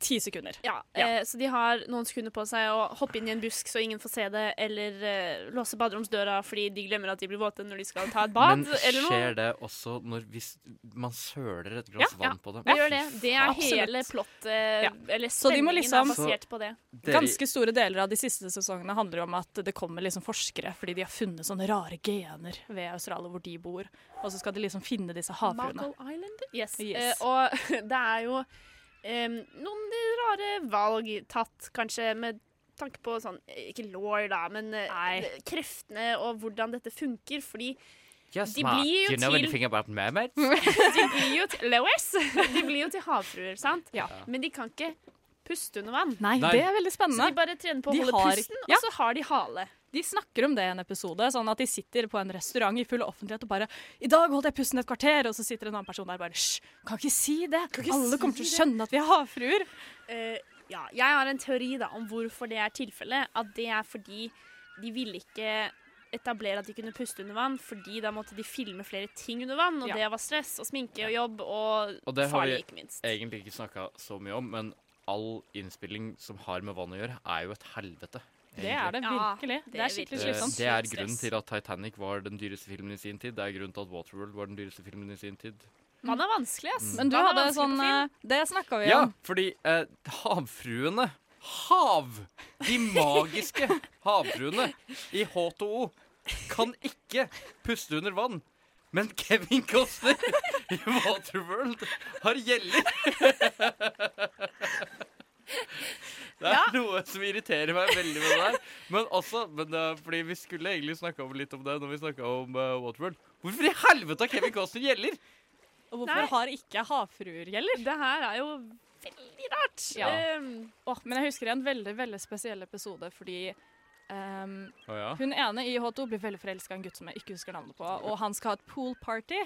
ti sekunder. Ja, Eh, så de har noen sekunder på seg å hoppe inn i en busk så ingen får se det, eller eh, låse baderomsdøra fordi de glemmer at de blir våte når de skal ta et bad, Men eller noe. skjer det også når hvis man søler et glass Ja, vann på dem? Det gjør det. Det er Absolutt. hele plottet, Ja. eller Så de må spenningen liksom er basert på det. Ganske store deler av de siste sesongene handler om at det kommer liksom forskere fordi de har funnet sånne rare gener ved Australia hvor de bor. Og så skal de liksom finne disse havfruene. Marco Island? Yes. Yes. Eh, og det er jo em, noen rare valg tatt, kanskje med tanke på sånn Ikke law, da, men eh, kreftene og hvordan dette funker, fordi Just de blir jo you know til anything about mermaids? de blir jo til Lois! De blir jo til havfruer, sant? Men de kan ikke puste under vann. Nei, Nei. det er veldig spennende. Så de bare trener på å De holde pusten, Ja. og så har de hale. De snakker om det i en episode, sånn at de sitter på en restaurant i full offentlighet og bare 'I dag holdt jeg pusten et kvarter', og så sitter en annen person der og bare 'Hysj, kan ikke si det'. ikke Alle si kommer til å skjønne at vi er havfruer. Uh, ja, jeg har en teori da om hvorfor det er tilfellet. At det er fordi de ville ikke etablere at de kunne puste under vann, fordi da måtte de filme flere ting under vann, og Ja. det var stress og sminke og jobb og, Og det har farlig, vi ikke minst. egentlig ikke snakka så mye om, men all innspilling som har med vann å gjøre, er jo et helvete. Det er det Ja, virkelig. det Det er skikkelig Eh, slitsomt. Det er grunnen til at Titanic var den dyreste filmen i sin tid. Det er grunnen til at Waterworld var den dyreste filmen i sin tid. Man er vanskelig, ass. Men du er hadde sånn eh, Det snakka vi Ja, om. fordi eh, havfruene Hav! De magiske havfruene i H2O kan ikke puste under vann. Men Kevin Costner i Waterworld har gjeller. Det er noe som irriterer meg veldig med det der. Men også, men, eh, fordi vi skulle egentlig snakka litt om det når vi snakka om uh, Waterworld. Hvorfor i helvete har Kevin Costner gjeller? Og hvorfor Nei. har ikke havfruer gjeller? Det her er jo veldig rart. Ja. Um, oh, men jeg husker en veldig veldig spesiell episode fordi ehm, oh, ja. hun ene i H2 blir veldig forelska i en gutt som jeg ikke husker navnet på, og han skal ha et pool party.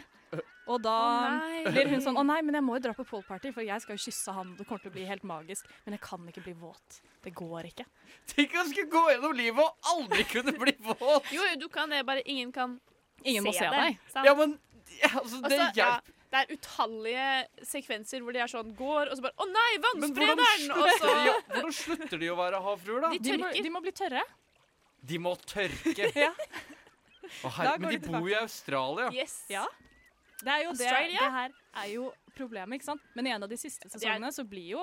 Og da oh, blir hun sånn Å nei, men jeg må jo dra på pool party, for jeg skal jo kysse han. Det kommer til å bli helt magisk. Men jeg kan ikke bli våt. Det går ikke. Tenk å skulle gå gjennom livet og aldri kunne bli våt! jo, jo, du kan det, bare ingen kan Ingen må se det. deg. sant? Ja, men ja, altså, det Altså, ja, det er utallige sekvenser hvor de er sånn går, og så bare Å nei, Men hvordan vannsprederen! De, hvordan slutter de å være havfruer, da? De De må, tørker. de må bli tørre. De må tørke. Ja. Å, her, men de bor jo i Australia. Yes. Ja. Det er jo det, Australia? det her er jo problemet, ikke sant? Men i en av de siste sesongene så blir jo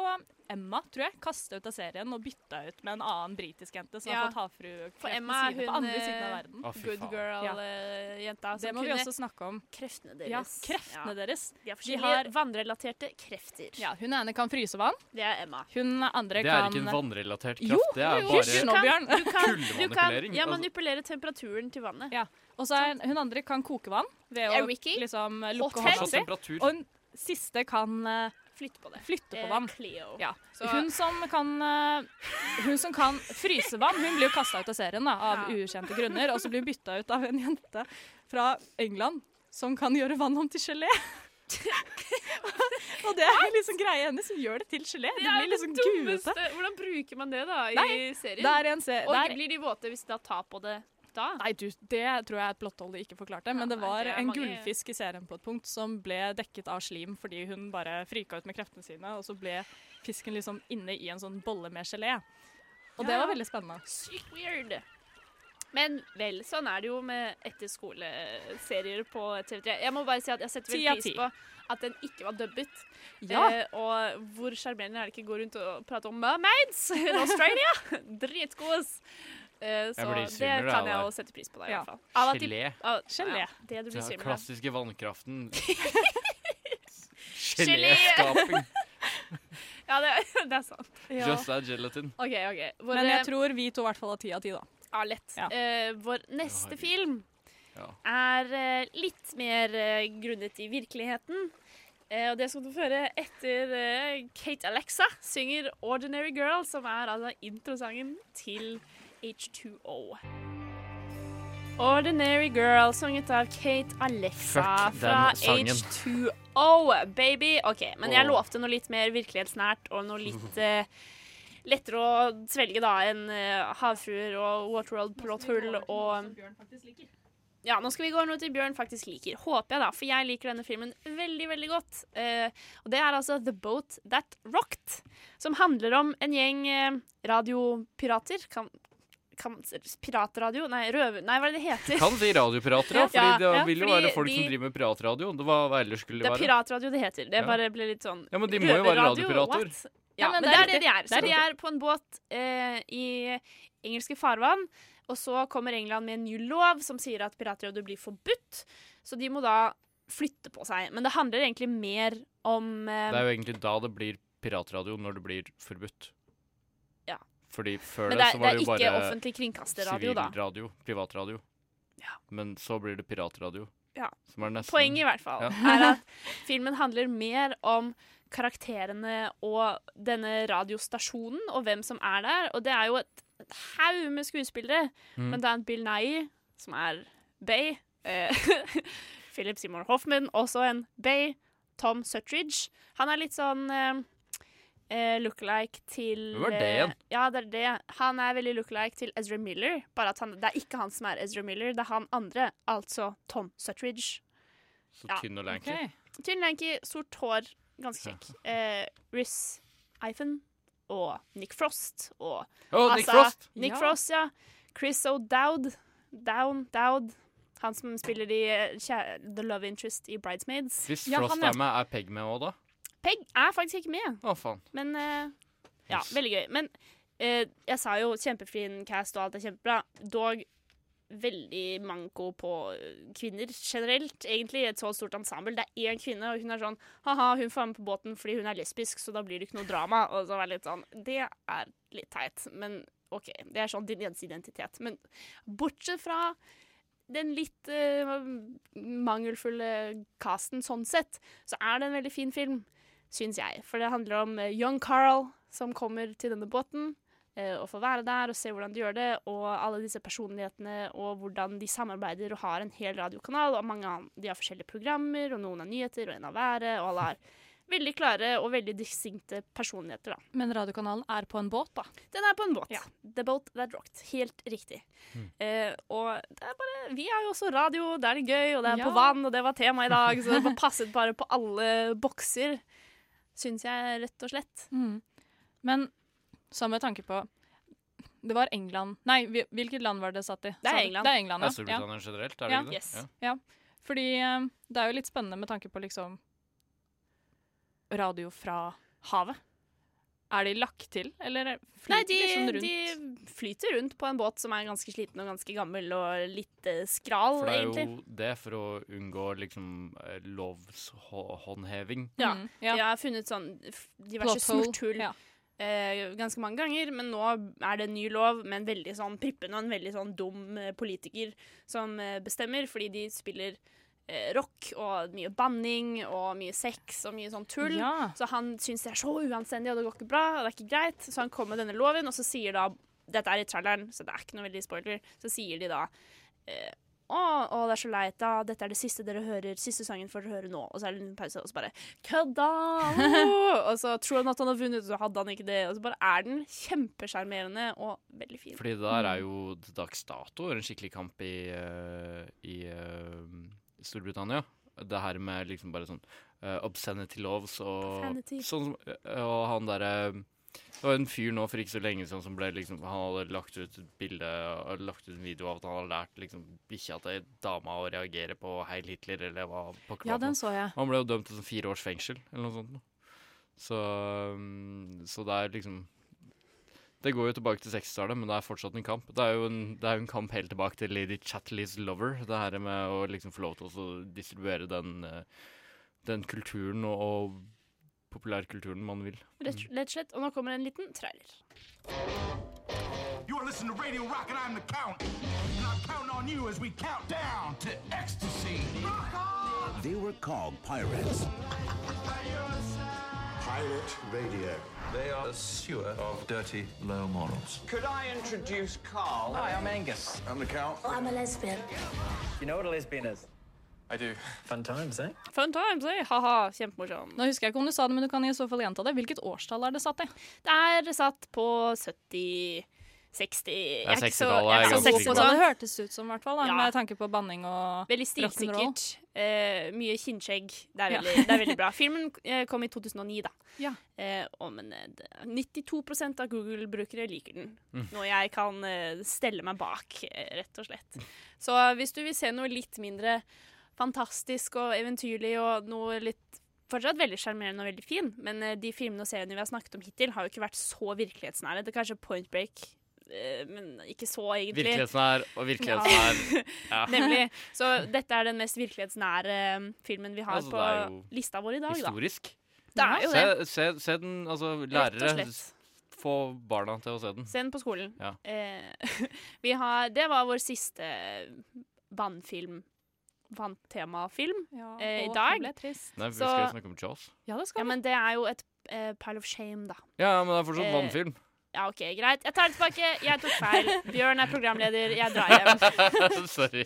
Emma, tror jeg, kasta ut av serien og bytta ut med en annen britisk jente som Ja. har fått havfru For Emma er hun andre siden av eh, verden. Fy good faen. Ja. girl-jenta Det må vi også snakke om. kreftene Ja, deres. kreftene deres. De har De forskjellige har- vannrelaterte krefter. Ja, hun ene kan fryse vann. Det er Emma. Hun andre Det er ikke en vannrelatert kraft. Jo, det er jo, bare nå, Du kan, du kan ja, altså. manipulere temperaturen til vannet. Ja. Og så er hun andre kan koke vann ved Ja, å liksom lukke hånda si. Og hun siste kan eh, Flytte på det. flytte på Eh, vann. Cleo. Ja. Så- Hun som kan eh, Hun som kan fryse vann, hun blir jo kasta ut av serien da, av Ja. ukjente grunner. Og så blir hun bytta ut av en jente fra England som kan gjøre vann om til gelé. og det er liksom greia hennes. Hun gjør det til gelé. Det blir liksom dummeste. Hvordan bruker man det da i Nei, serien? det er en se- Og blir de våte hvis de da tar på det da? Nei, du, det tror jeg er et plotthold de ikke forklarte. Men Ja, det nei, var det en mange- gullfisk i serien på et punkt som ble dekket av slim fordi hun bare frika ut med kreftene sine, og så ble fisken liksom inne i en sånn bolle med gelé. Og det var veldig spennende. Sykt weird. Men vel, sånn er det jo med etterskoleserier på TV3. Jeg må bare si at jeg setter veldig vel pris på at den ikke var dubbet. Ja. Eh, og hvor sjarmerende er det ikke å gå rundt og prate om mermaids in Australia? Dritgode. Eh, så det svimmel kan jeg jo sette pris på. Da, i hvert fall. Av Gelé. av- Gelé. Ja, det du blir svimmel av. klassiske vannkraften. Gelé. Geléskaping. Ja, det, det er sant. Just that gelatin. Okay, okay. Vår, Men jeg eh, tror vi to i hvert fall har ti av ti, da. Ja, lett. Ja. Uh, vår neste film Ja. er uh, litt mer uh, grunnet i virkeligheten. Eh, og det skal du få høre etter Kate Alexa synger 'Ordinary Girl', som er altså introsangen til H2O. Ordinary Girl, sunget av Kate Alexa Fuck den fra sangen. H2O, baby. OK, men jeg lovte noe litt mer virkelighetsnært og noe litt eh, lettere å svelge da enn eh, havfruer og Waterworld-plotthull og ja, nå skal vi gå over til Bjørn faktisk liker. Håper jeg, da. For jeg liker denne filmen veldig, veldig godt. Eh, og det er altså The Boat That Rocked. Som handler om en gjeng eh, radiopirater. Kan, kan, piratradio? Nei, røv... Nei, hva er det det heter? Kan si radiopirater, ja. Fordi Ja, det ja, vil jo være folk de- som driver med piratradio. Det var, hva ellers skulle Det det er piratradio det heter. Det Ja. bare ble litt sånn Ja, men de må jo være radiopirater. Ja, men, det er det de er. Så de er på en båt eh, i engelske farvann, og så kommer England med en ny lov som sier at piratradio blir forbudt. Så de må da flytte på seg. Men det handler egentlig mer om eh, Det er jo egentlig da det blir piratradio, når det blir forbudt. Ja. Fordi før Men det, er- så var det det er jo ikke bare offentlig kringkasterradio, da. sivilradio, privatradio. Men så blir det piratradio. Ja. Poenget i hvert fall Ja. er at filmen handler mer om karakterene og denne radiostasjonen og hvem som er der. Og det er jo et, haug med skuespillere. Mm. Er en Bill Nye, som er Bay. Eh, Philip Seymour Hoffman, også en Bay. Tom Sutridge. Han er litt sånn eh, eh, lookalike til Hvem er det igjen? eh, Ja, det er det. Han er veldig lookalike til Ezra Miller. Bare at han, det er ikke han som er Ezra Miller, det er han andre. Altså Tom Sutridge. Så tynn og lanky. Tynn, lanky, sort hår, ganske kjekk. Uh, Riz Ifen og Nick Frost og Å, Nick Frost! Nick Ja. Frost, ja. Chris O'Dowd. Down, Dowd. Han som spiller i uh, The Love Interest i Bridesmaids. Hvis Frost er med, er Peg med òg, da? Peg er faktisk ikke med. Å, faen. Men eh, ja, veldig gøy. Men eh, jeg sa jo kjempefin cast og alt er kjempebra. Dog veldig manko på kvinner generelt, egentlig, i et så stort ensemble. Det er én kvinne, og hun er sånn ha-ha, hun får være med på båten fordi hun er lesbisk, så da blir det ikke noe drama. Og så var det litt sånn Det er litt teit, men OK. Det er sånn din eneste identitet. Men bortsett fra den litt uh, mangelfulle casten sånn sett, så er det en veldig fin film, syns jeg. For det handler om eh, young Carl som kommer til denne båten. eh, Og får være der og se hvordan de gjør det, og alle disse personlighetene og hvordan de samarbeider og har en hel radiokanal. Og mange av de har forskjellige programmer, og noen har nyheter og en har været. Og alle har veldig klare og veldig distinkte personligheter, da. Men radiokanalen er på en båt, da. Den er på en båt. The Boat That Rocked. Helt riktig. Eh, og det er bare, vi har jo også radio, det er gøy, og det er Ja. på vann, og det var tema i dag, så det passet bare på alle bokser, syns jeg, rett og slett. Mm. Men så med tanke på Det var England Nei, hvilket land var det satt i? Det er England. Det er England, Det er Storbritannia generelt, er det ja. ikke det? Yes. Ja. Ja. Fordi eh, det er jo litt spennende med tanke på liksom radio fra havet. Er de lagt til, eller flyter Nei, de, liksom rundt? de flyter rundt på en båt som er ganske sliten og ganske gammel og litt skral, egentlig. For det er egentlig. jo det for å unngå liksom eh, lovshåndheving. Ja, de har funnet sånn diverse smurthull. ja. eh, ganske mange ganger, men nå er det en ny lov med en veldig sånn prippende og en veldig sånn dum eh, politiker som eh, bestemmer, fordi de spiller eh, rock og mye banning og mye sex og mye sånn tull. Ja. Så han syns det er så uanstendig, og det går ikke bra, og det er ikke greit. Så han kommer med denne loven, og så sier da Dette er i traileren, så det er ikke noe veldig spoiler. Så sier de da eh, å, å, det er så leit, da. Dette er det siste dere hører. Siste sangen får dere høre nå. Og så er det en liten pause, og så bare Kødda! Og så tror han at han har vunnet, og så hadde han ikke det. Og så bare er den kjempesjarmerende og veldig fin. Fordi det der er jo til dags dato en skikkelig kamp i, eh, i eh, Storbritannia. Det her med liksom bare sånn uh, obscenity loves og Profanity. sånn som eh, Og han derre Det var en fyr nå for ikke så lenge siden som ble liksom Han hadde lagt ut et bilde og lagt ut en video av at han hadde lært liksom bikkja til dama å reagere på Heil Hitler, eller hva pokker Ja, den så jeg. Han ble jo dømt til sånn fire års fengsel, eller noe sånt. Så, um, så det er liksom Det går jo tilbake til 60-tallet, men det er fortsatt en kamp. Det er jo en, det er jo en kamp helt tilbake til Lady Chatterleys Lover. Det her med å liksom få lov til å distribuere den, eh, den kulturen og, og populærkulturen man vil. Rett, rett og slett. Og nå kommer en liten trailer. You are listening to Radio Rock, and I'm the Count. And I'm counting on you as we count down to ecstasy. They were called pirates. Pirate Radio. They are a sewer of dirty, low morals. Could I introduce Carl? Hi, I'm Angus. I'm the Count. Oh, I'm a lesbian. You know what a lesbian is? I do. Fun times, eh? Fun times, eh? Ha-ha, kjempemorsom. Nå husker jeg ikke om du sa det, men du kan i så fall gjenta det. Hvilket årstall er det satt i? Det er satt på 70 60 Ja, Jeg er ikke så, 60-tallet jeg er så god på Så sånn. det hørtes ut som, i hvert fall, da, Ja. med tanke på banning og Veldig stilsikkert. Eh, mye kinnskjegg. Det er, Ja. veldig, det er veldig bra. Filmen eh, kom i 2009, da. Ja. Eh, og, men eh, 92% av Google-brukere liker den. Mm. Noe jeg kan eh, stelle meg bak, eh, rett og slett. Så hvis du vil se noe litt mindre fantastisk og eventyrlig og noe litt Fortsatt veldig sjarmerende og veldig fin, men eh, de filmene og seriene vi har snakket om hittil, har jo ikke vært så virkelighetsnære. Det er kanskje Point Break, eh, men ikke så, egentlig. Virkelighetsnær og virkelighetsnær. Ja. Nemlig. Så dette er den mest virkelighetsnære um, filmen vi har Altså, på lista vår i dag, da. Det er jo det. Se, se, se den, altså lærere Få barna til å se den. Se den på skolen. Ja. Eh, vi har, det var vår siste vannfilm. Vanntemafilm Ja, eh, i dag. det ble trist. Nei, vi Så- skal snakke om Jaws. Ja, det skal ja, men det er jo et eh, pile of shame, da. Ja, men det er fortsatt Eh, vannfilm. Ja, OK, greit. Jeg tar det tilbake. Jeg tok feil. Bjørn er programleder. Jeg drar hjem. Sorry.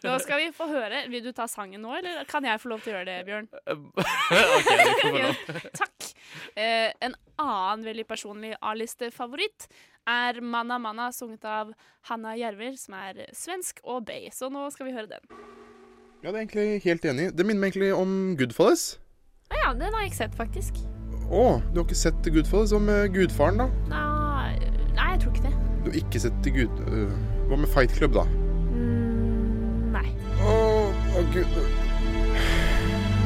Nå skal vi få høre. Vil du ta sangen nå, eller kan jeg få lov til å gjøre det, Bjørn? OK, det kommer Ja. Takk. Eh, en annen veldig personlig A-listefavoritt er Manna Manna, sunget av Hanna Jerver, som er svensk og bay. Så nå skal vi høre den. Ja, det er egentlig helt enig. Det minner meg egentlig om Goodfalls. Ja, den har jeg ikke sett, faktisk. Å, du har ikke sett Goodfellas? Hva med Gudfaren, da? Nei, nei jeg tror ikke det. Du har ikke sett Gud... øh, hva med Fight Club, da? Mm, nei. Å, å gud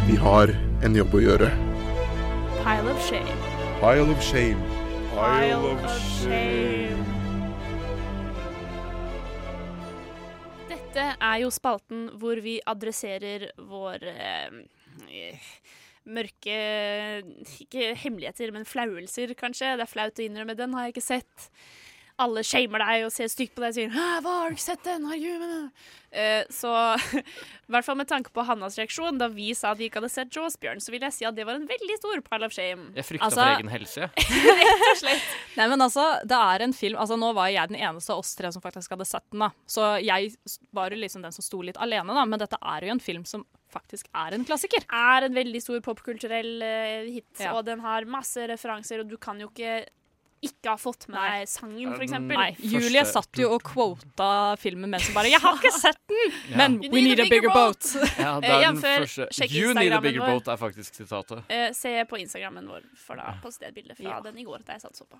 Vi har en jobb å gjøre. Pile of shame. Pile of shame. Pile of shame. Dette er jo spalten hvor vi adresserer vår eh, mørke Ikke hemmeligheter, men flauelser, kanskje. Det er flaut å innrømme. Den har jeg ikke sett. Alle shamer deg og ser stygt på deg og sier hva, har du ikke sett den?' Herregud, men Eh, Så i hvert fall med tanke på Hannas reaksjon da vi sa at vi ikke hadde sett Jaws, Bjørn, så vil jeg si at det var en veldig stor pile of shame. Jeg frykta Altså- for egen helse. Rett og slett. Nei, men altså, det er en film Altså, Nå var jeg den eneste av oss tre som faktisk hadde sett den. da Så jeg var jo liksom den som sto litt alene, da men dette er jo en film som faktisk er en klassiker. er en veldig stor popkulturell eh, hit, Ja. og den har masse referanser, og du kan jo ikke ikke har fått med deg sangen, eksempel. Nei, Julie satt jo og quota filmen mens hun bare 'Jeg har ikke sett den!' Men we need a bigger boat. Ja, det er den første You need a bigger vår. boat er faktisk sitatet. Eh, se på Instagrammen vår, for da postet jeg et bilde fra Ja. den i går. Da jeg satt så på.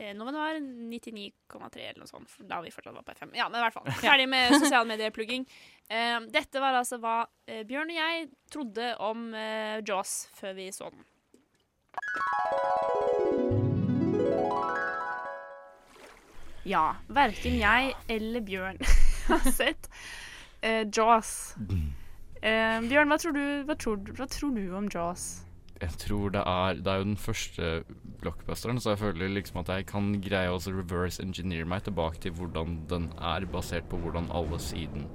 Eh, nå må det være 99,3 eller noe sånt, for da vi fortsatt var på FM. Ja, men i hvert fall. Ferdig med sosiale medier-plugging. Eh, dette var altså hva eh, Bjørn og jeg trodde om eh, Jaws før vi så den. Ja, verken jeg eller Bjørn har sett eh, Jaws. Eh, Bjørn, hva tror, du, hva, tror, hva tror du om Jaws? Jeg tror det er Det er jo den første blockbusteren, så jeg føler liksom at jeg kan greie å reverse engineer meg tilbake til hvordan den er, basert på hvordan alle siden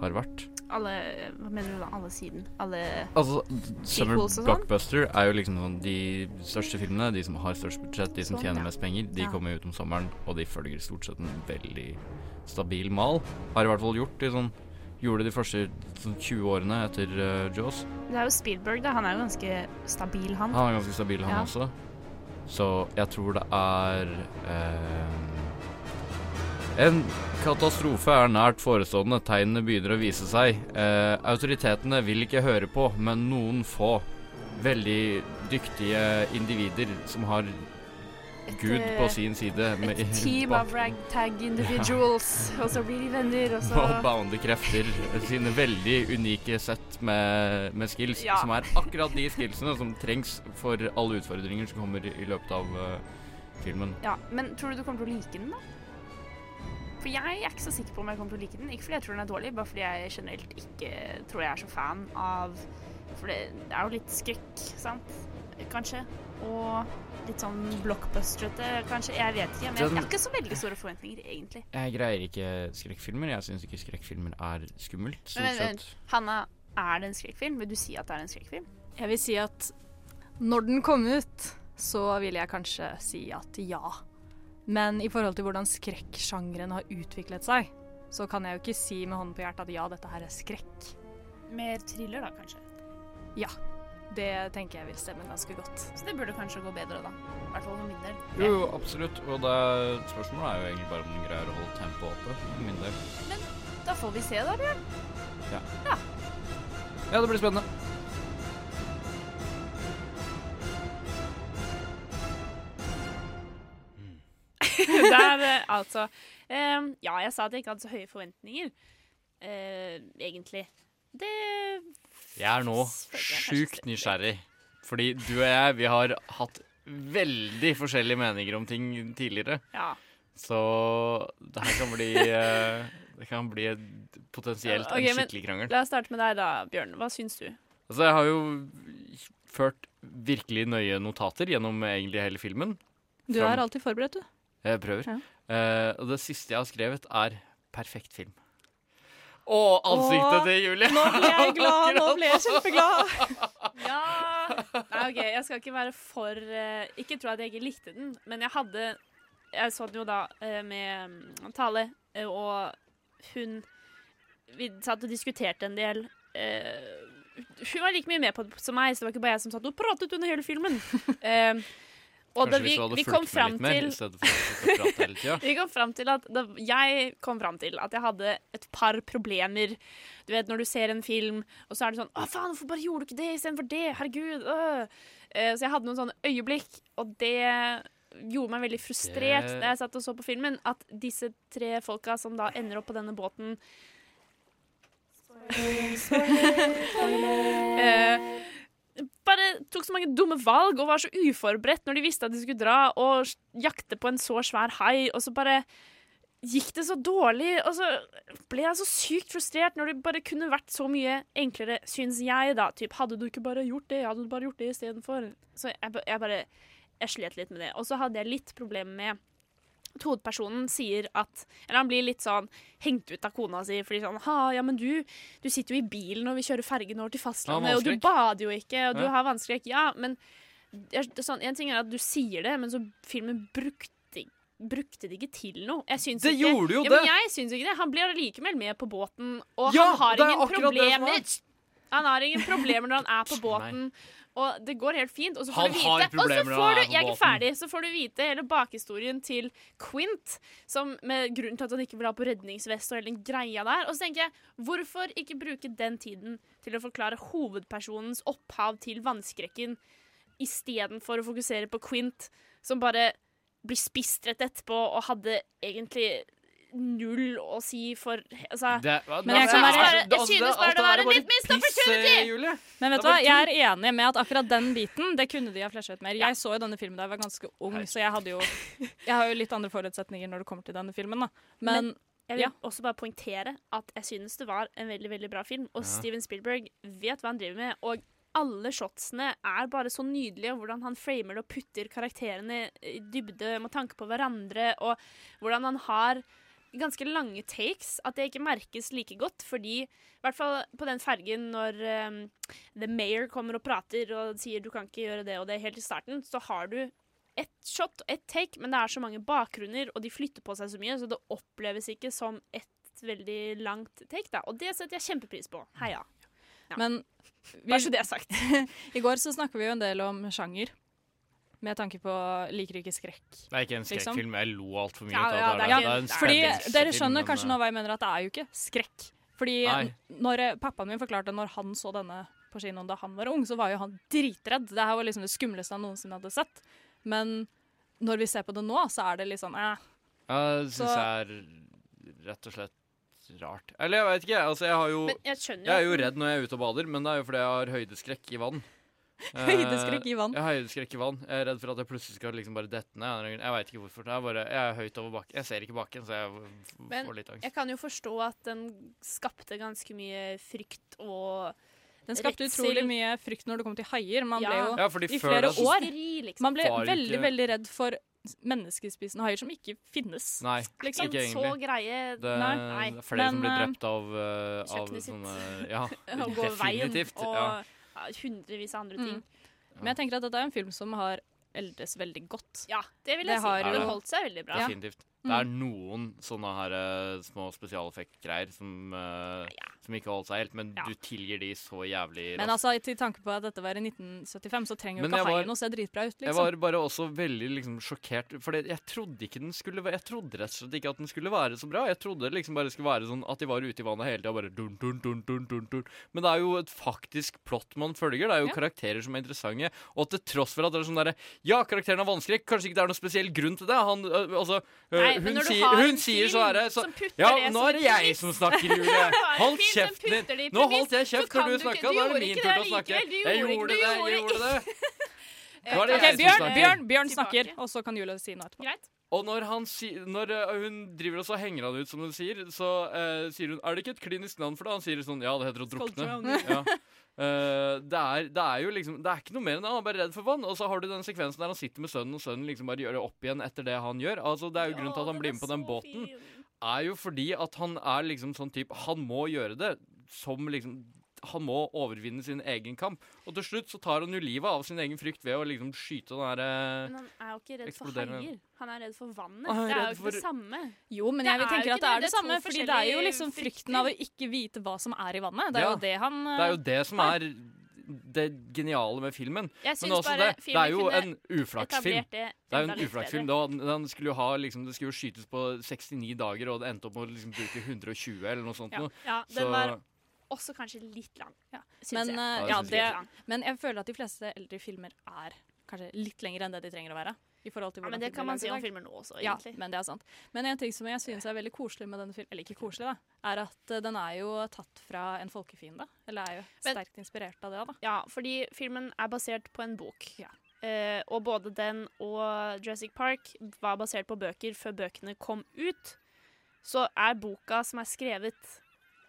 har vært. Alle, hva mener du da? Alle siden? Alle Altså, Summer sånn? Blockbuster er jo liksom sånn de største filmene, de som har størst budsjett, de som Sånn, tjener ja. mest penger, de Ja. kommer ut om sommeren, og de følger stort sett en veldig stabil mal. Har i hvert fall gjort de sånn Gjorde de første sånn 20 årene etter uh, Jaws. Det er jo Spielberg, da. Han er jo ganske stabil, han. Han er ganske stabil, han Ja. også. Så jeg tror det er eh, En katastrofe er nært forestående. Tegnene begynner å vise seg. Eh, autoritetene vil ikke høre på, men noen få veldig dyktige individer som har Gud eh, på sin side Et team av ragtag individuals, og så blir de venner, og så og bounde krefter. Sine veldig unike sett med, med skills, Ja. som er akkurat de skillsene som trengs for alle utfordringer som kommer i, i løpet av uh, filmen. Ja, Men tror du du kommer til å like den, da? For jeg er ikke så sikker på om jeg kommer til å like den. Ikke fordi jeg tror den er dårlig, bare fordi jeg generelt ikke tror jeg er så fan av For det, er jo litt skrekk, sant? Kanskje. Og litt sånn blockbusterete, kanskje. Jeg vet ikke. Men jeg Den- har ikke så veldig store forventninger, egentlig. Jeg greier ikke skrekkfilmer. Jeg syns ikke skrekkfilmer er skummelt, Men, stort men, men. Hanna, er det en skrekkfilm? Vil du si at det er en skrekkfilm? Jeg vil si at når den kom ut, så vil jeg kanskje si at ja. Men i forhold til hvordan skrekksjangeren har utviklet seg, så kan jeg jo ikke si med hånden på hjertet at ja, dette her er skrekk. Mer thriller, da, kanskje? Ja. Det tenker jeg vil stemme ganske godt. Så det burde kanskje gå bedre, da. I hvert fall for min del. Jo, jo, absolutt. Og det spørsmålet er jo egentlig bare om den greier å holde tempoet oppe, for min del. Men da får vi se, da, Bjørn. Ja. Ja. Ja, det blir spennende. Der, eh, altså eh, Ja, jeg sa at jeg ikke hadde så høye forventninger, eh, egentlig. Det Jeg er nå sjukt nysgjerrig, fordi du og jeg, vi har hatt veldig forskjellige meninger om ting tidligere. Ja. Så det her kan bli eh, Det kan bli potensielt en skikkelig krangel. La oss starte med deg, da, Bjørn. Hva syns du? Altså, jeg har jo ført virkelig nøye notater gjennom egentlig hele filmen. Du er alltid forberedt, du. Jeg prøver. Ja. Uh, og det siste jeg har skrevet, er 'perfekt film'. Å, ansiktet Åh, til Julie! Nå ble jeg glad! Nå ble jeg kjempeglad! Ja Nei, OK, jeg skal ikke være for uh, Ikke tro at jeg ikke likte den, men jeg hadde Jeg så den jo da uh, med um, Tale, eh, og hun Vi satt og diskuterte en del. eh, hun var like mye med på det som meg, så det var ikke bare jeg som satt og pratet under hele filmen. Eh, og da vi, vi kom fram til. Vi kom fram til at da, Jeg kom fram til at jeg hadde et par problemer. Du vet, Når du ser en film, og så er det sånn 'Å, faen, hvorfor bare gjorde du ikke det istedenfor det?' Herregud. Øh. Eh, så jeg hadde noen sånne øyeblikk, og det gjorde meg veldig frustrert Det- da jeg satt og så på filmen. At disse tre folka som da ender opp på denne båten Eh, bare tok så mange dumme valg og var så uforberedt når de visste at de skulle dra og jakte på en så svær hai, og så bare gikk det så dårlig, og så ble jeg så sykt frustrert når det bare kunne vært så mye enklere, syns jeg, da. Typ, hadde du ikke bare gjort det, hadde du bare gjort det istedenfor. Så jeg, jeg bare Jeg slet litt med det. Og så hadde jeg litt problemer med hovedpersonen sier at Eller han blir litt sånn hengt ut av kona si fordi sånn Ha, ja, men du, du sitter jo i bilen og vi kjører fergen over til fastlandet, Ja, og du bader jo ikke, og du Ja. har vannskrekk. Ja, men sånn, En ting er at du sier det, men så filmen brukte Brukte det ikke til noe. Jeg syns Det ikke, gjorde jo ja, det! Men jeg syns ikke det. Han blir allikevel med på båten, og Ja, han har ingen er. problemer. Han har ingen problemer når han er på båten, og det går helt fint. Og så får Han du vite og så får du, Jeg er ikke ferdig. Så får du vite hele bakhistorien til Quint, som med grunnen til at han ikke vil ha på redningsvest og hele den greia der. Og så tenker jeg, hvorfor ikke bruke den tiden til å forklare hovedpersonens opphav til vannskrekken, istedenfor å fokusere på Quint, som bare blir spist rett etterpå og hadde egentlig null å si for altså, Det- hva- Men jeg kan være- altså, Jeg synes bare det det var en litt missed opportunity. Men vet du hva, jeg er enig med at akkurat den biten Det kunne de ha flashet ut mer. Jeg så jo denne filmen da jeg var ganske ung, så jeg hadde jo Jeg har jo litt andre forutsetninger når det kommer til denne filmen, da. Men, Men jeg vil ja. også bare poengtere at jeg synes det var en veldig veldig bra film. Og Ja. Steven Spielberg vet hva han driver med. Og alle shotsene er bare så nydelige. og Hvordan han framer det og putter karakterene i dybde med tanke på hverandre. Og hvordan han har ganske lange takes. At det ikke merkes like godt. Fordi, i hvert fall på den fergen, når um, The Mayor kommer og prater og sier du kan ikke gjøre det og det helt i starten, så har du ett shot, og ett take, men det er så mange bakgrunner, og de flytter på seg så mye, så det oppleves ikke som et veldig langt take. da. Og det setter jeg kjempepris på. Heia. Ja. Men Bare så det er sagt. I går så snakka vi jo en del om sjanger. Med tanke på liker ikke skrekk. Det er ikke en liksom. skrekkfilm. Jeg lo altfor mye. Ja, ja, det, er det er en fordi dere skjønner kanskje eh, nå hva jeg mener, at det er jo ikke skrekk. Fordi når eh, pappaen min forklarte når han så denne på kinoen da han var ung, så var jo han dritredd. Det her var liksom det skumleste han noensinne hadde sett. Men når vi ser på det nå, så er det litt sånn eh. Ja, det syns jeg er rett og slett rart. Eller jeg vet ikke. Altså, jeg har jo Men jeg jo Jeg er jo redd når jeg er ute og bader, men det er jo fordi jeg har høydeskrekk i vann. Eh, Høydeskrekk i vann? Jeg har høydeskrekk i vann. Jeg er redd for at jeg plutselig skal liksom bare dette ned. Jeg veit ikke hvorfor. Jeg er bare, jeg er høyt over bakken. Jeg ser ikke bakken, så jeg Men får litt angst. jeg kan jo forstå at den skapte ganske mye frykt og Den skapte utrolig mye frykt når det kom til haier. Man Ja. ble jo Ja, i flere det år liksom. Man ble veldig, ikke- veldig redd for menneskespisende haier som ikke finnes. Nei, liksom. ikke egentlig. Så greie Det, Nei. det er flere som blir drept av, uh, av sånne Ja, definitivt. og Ja. Ja, hundrevis av andre Mm. ting. Men jeg tenker at dette er en film som har eldes veldig godt. Ja, det vil Det jeg si. har Den holdt seg veldig bra. Definitivt. Det er noen sånne her eh, små spesialeffektgreier som, eh, som ikke holdt seg helt, men du tilgir de så jævlig Men altså, til tanke på at dette var i 1975, så trenger jo ikke jeg haien å se dritbra ut, Jeg liksom. var bare også veldig liksom, sjokkert, for jeg trodde ikke den skulle være Jeg trodde rett og slett ikke at den skulle være så bra. Jeg trodde liksom bare skulle være sånn at de var ute i vannet hele tida bare dun, dun, dun, dun, dun, dun. Men det er jo et faktisk plott man følger. Det er jo Ja. karakterer som er interessante. Og til tross for at det er sånn derre Ja, karakteren har vannskrekk, kanskje ikke det er noen spesiell grunn til det. Han, altså, øh, Nei, hun, sier, hun sier så herre Ja, nå er det jeg som snakker, Julie. Du kjeften din. Nå holdt jeg kjeft når du snakka. Da er det min tur til å snakke. Jeg gjorde det. Jeg gjorde det. Eh, Nå er det ok, Bjørn. Bjørn, Bjørn snakker, og så kan Julie si noe etterpå. Greit. Og når, han si, når øh, hun driver og så henger han ut, som hun sier, så uh, sier hun Er det ikke et klinisk navn for det? Han sier sånn Ja, det heter å drukne. Ja. Eh, det, er, det er jo liksom Det er ikke noe mer enn det. Han er bare redd for vann. Og så har du den sekvensen der han sitter med sønnen, og sønnen liksom bare gjør det opp igjen etter det han gjør. Altså Det er jo grunnen til at han blir med på den båten, er jo fordi at han er liksom sånn type Han må gjøre det som liksom han må overvinne sin egen kamp. Og til slutt så tar han jo livet av sin egen frykt ved å liksom skyte den derre Men han er jo ikke redd for haier. Han er redd for vannet. Det er jo ikke for- det samme. Jo, men Det jeg vil er tenke at det er det, samme, fordi det er jo liksom frykten av å ikke vite hva som er i vannet. Det er Ja. jo det han Det er jo det som er det geniale med filmen. Men også det, det er jo en uflaksfilm. det er jo en uflaksfilm. Den skulle jo ha, liksom, det skulle jo skytes på 69 dager, og det endte opp med å liksom bruke 120 eller noe sånt. Ja, noe. ja den Så- var også kanskje litt lang. syns Men, jeg. eh, Ja, ja, det, men jeg føler at de fleste eldre filmer er kanskje litt lengre enn det de trenger å være. I forhold til Ja, men det kan man si om filmer nå også, egentlig. Ja, men det er sant. Men en ting som jeg synes er veldig koselig med denne filmen, eller ikke koselig, da, er at eh, den er jo tatt fra en folkefiende. Eller er jo Men- sterkt inspirert av det, da. Ja, fordi filmen er basert på en bok. Eh, og både den og Jurassic Park var basert på bøker før bøkene kom ut. Så er boka som er skrevet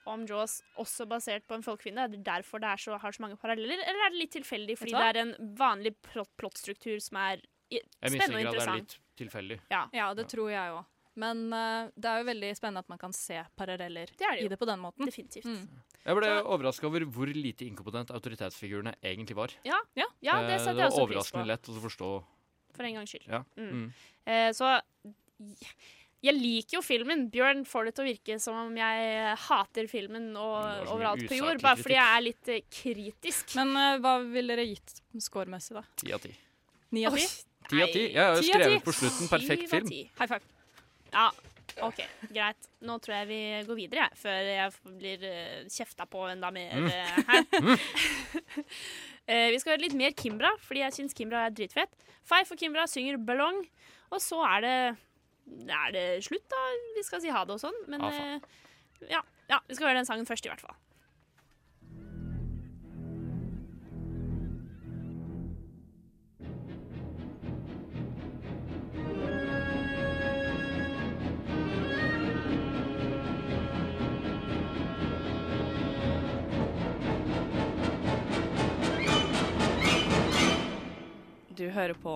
om Jaws også basert på en folkefiende? Er det derfor det så, har så mange paralleller, eller er det litt tilfeldig fordi det er en vanlig plott, plottstruktur som er Jeg spennende og mistenker at det er litt tilfeldig. Ja. Ja, det tror jeg òg. Men uh, det er jo veldig spennende at man kan se paralleller Det er det jo. i det på den måten. Definitivt. Mm. Jeg ble overraska over hvor lite inkompetent autoritetsfigurene egentlig var. Ja, ja. ja det Eh, setter jeg var også pris overraskende lett å forstå. For en gangs skyld. Ja. Mm. Mm. Eh, så jeg liker jo filmen. Bjørn får det til å virke som om jeg hater filmen og, det var overalt på jord, bare fordi jeg er litt eh, kritisk. Men uh, hva ville dere gitt scoremessig, da? Ti av ti. Ni av ti? Ti av ti. Jeg har jo skrevet på slutten perfekt film. High five. Ja, OK, greit. Nå tror jeg vi går videre, jeg, før jeg blir uh, kjefta på enda mer Mm. eh, her. Eh, vi skal høre litt mer Kimbra, fordi jeg syns Kimbra er dritfett. Five for Kimbra synger 'Ballong', og så er det er det slutt, da. Vi skal si ha det og sånn, men Ja, eh, ja, ja, vi skal høre den sangen først, i hvert fall. Du hører på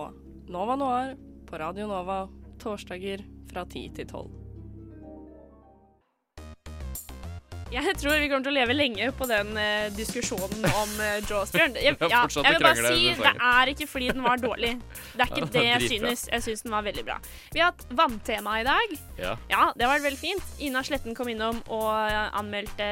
Nova Noir på Radio Nova torsdager fra 10 til 12. Jeg tror vi kommer til å leve lenge på den eh, diskusjonen om uh, Jaws, Bjørn. Jeg, ja, jeg vil bare si det er ikke fordi den var dårlig. Det er ikke det jeg synes. Jeg synes den var veldig bra. Vi har hatt vanntema i dag. Ja. Ja, det vært veldig fint. Ina Sletten kom innom og eh, anmeldte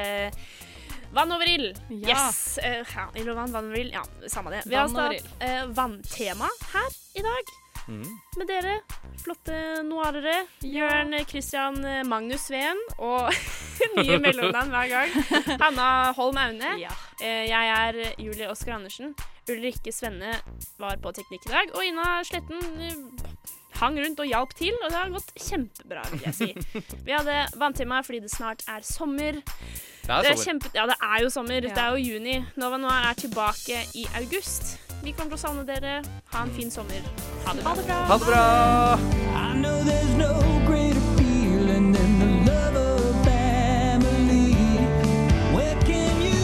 Vann over ild. Ja. Yes. Uh, ja, ild og vann, vann over ild. Ja, samme det. Vi Vann har altså hatt eh, vanntema her i dag Mm. med dere. Flotte noirere. Jørn Christian eh, Magnus Sveen og nye mellomnavn hver gang. Hanna Holm Aune. Eh, Jeg er Julie Oskar Andersen. Ulrikke Svenne var på teknikk i dag. Og Ina Sletten hang rundt og hjalp til, og det har gått kjempebra, vil jeg si. Vi hadde vanntema fordi det snart er sommer. Det er sommer. kjempe, ja, det er jo sommer. Ja. Det er jo juni. Nova Noir er tilbake i august. Vi kommer til å savne dere. Ha en fin sommer. Ha det bra. Ha det bra! Ha det bra. no greater feeling than the love of family. Where can you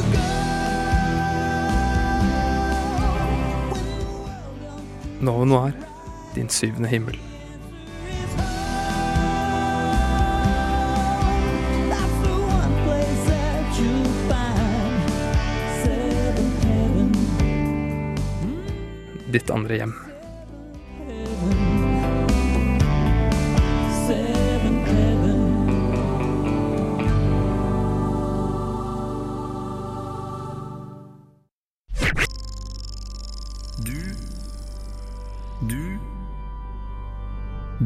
Nova Noir, din syvende himmel. Ditt andre hjem.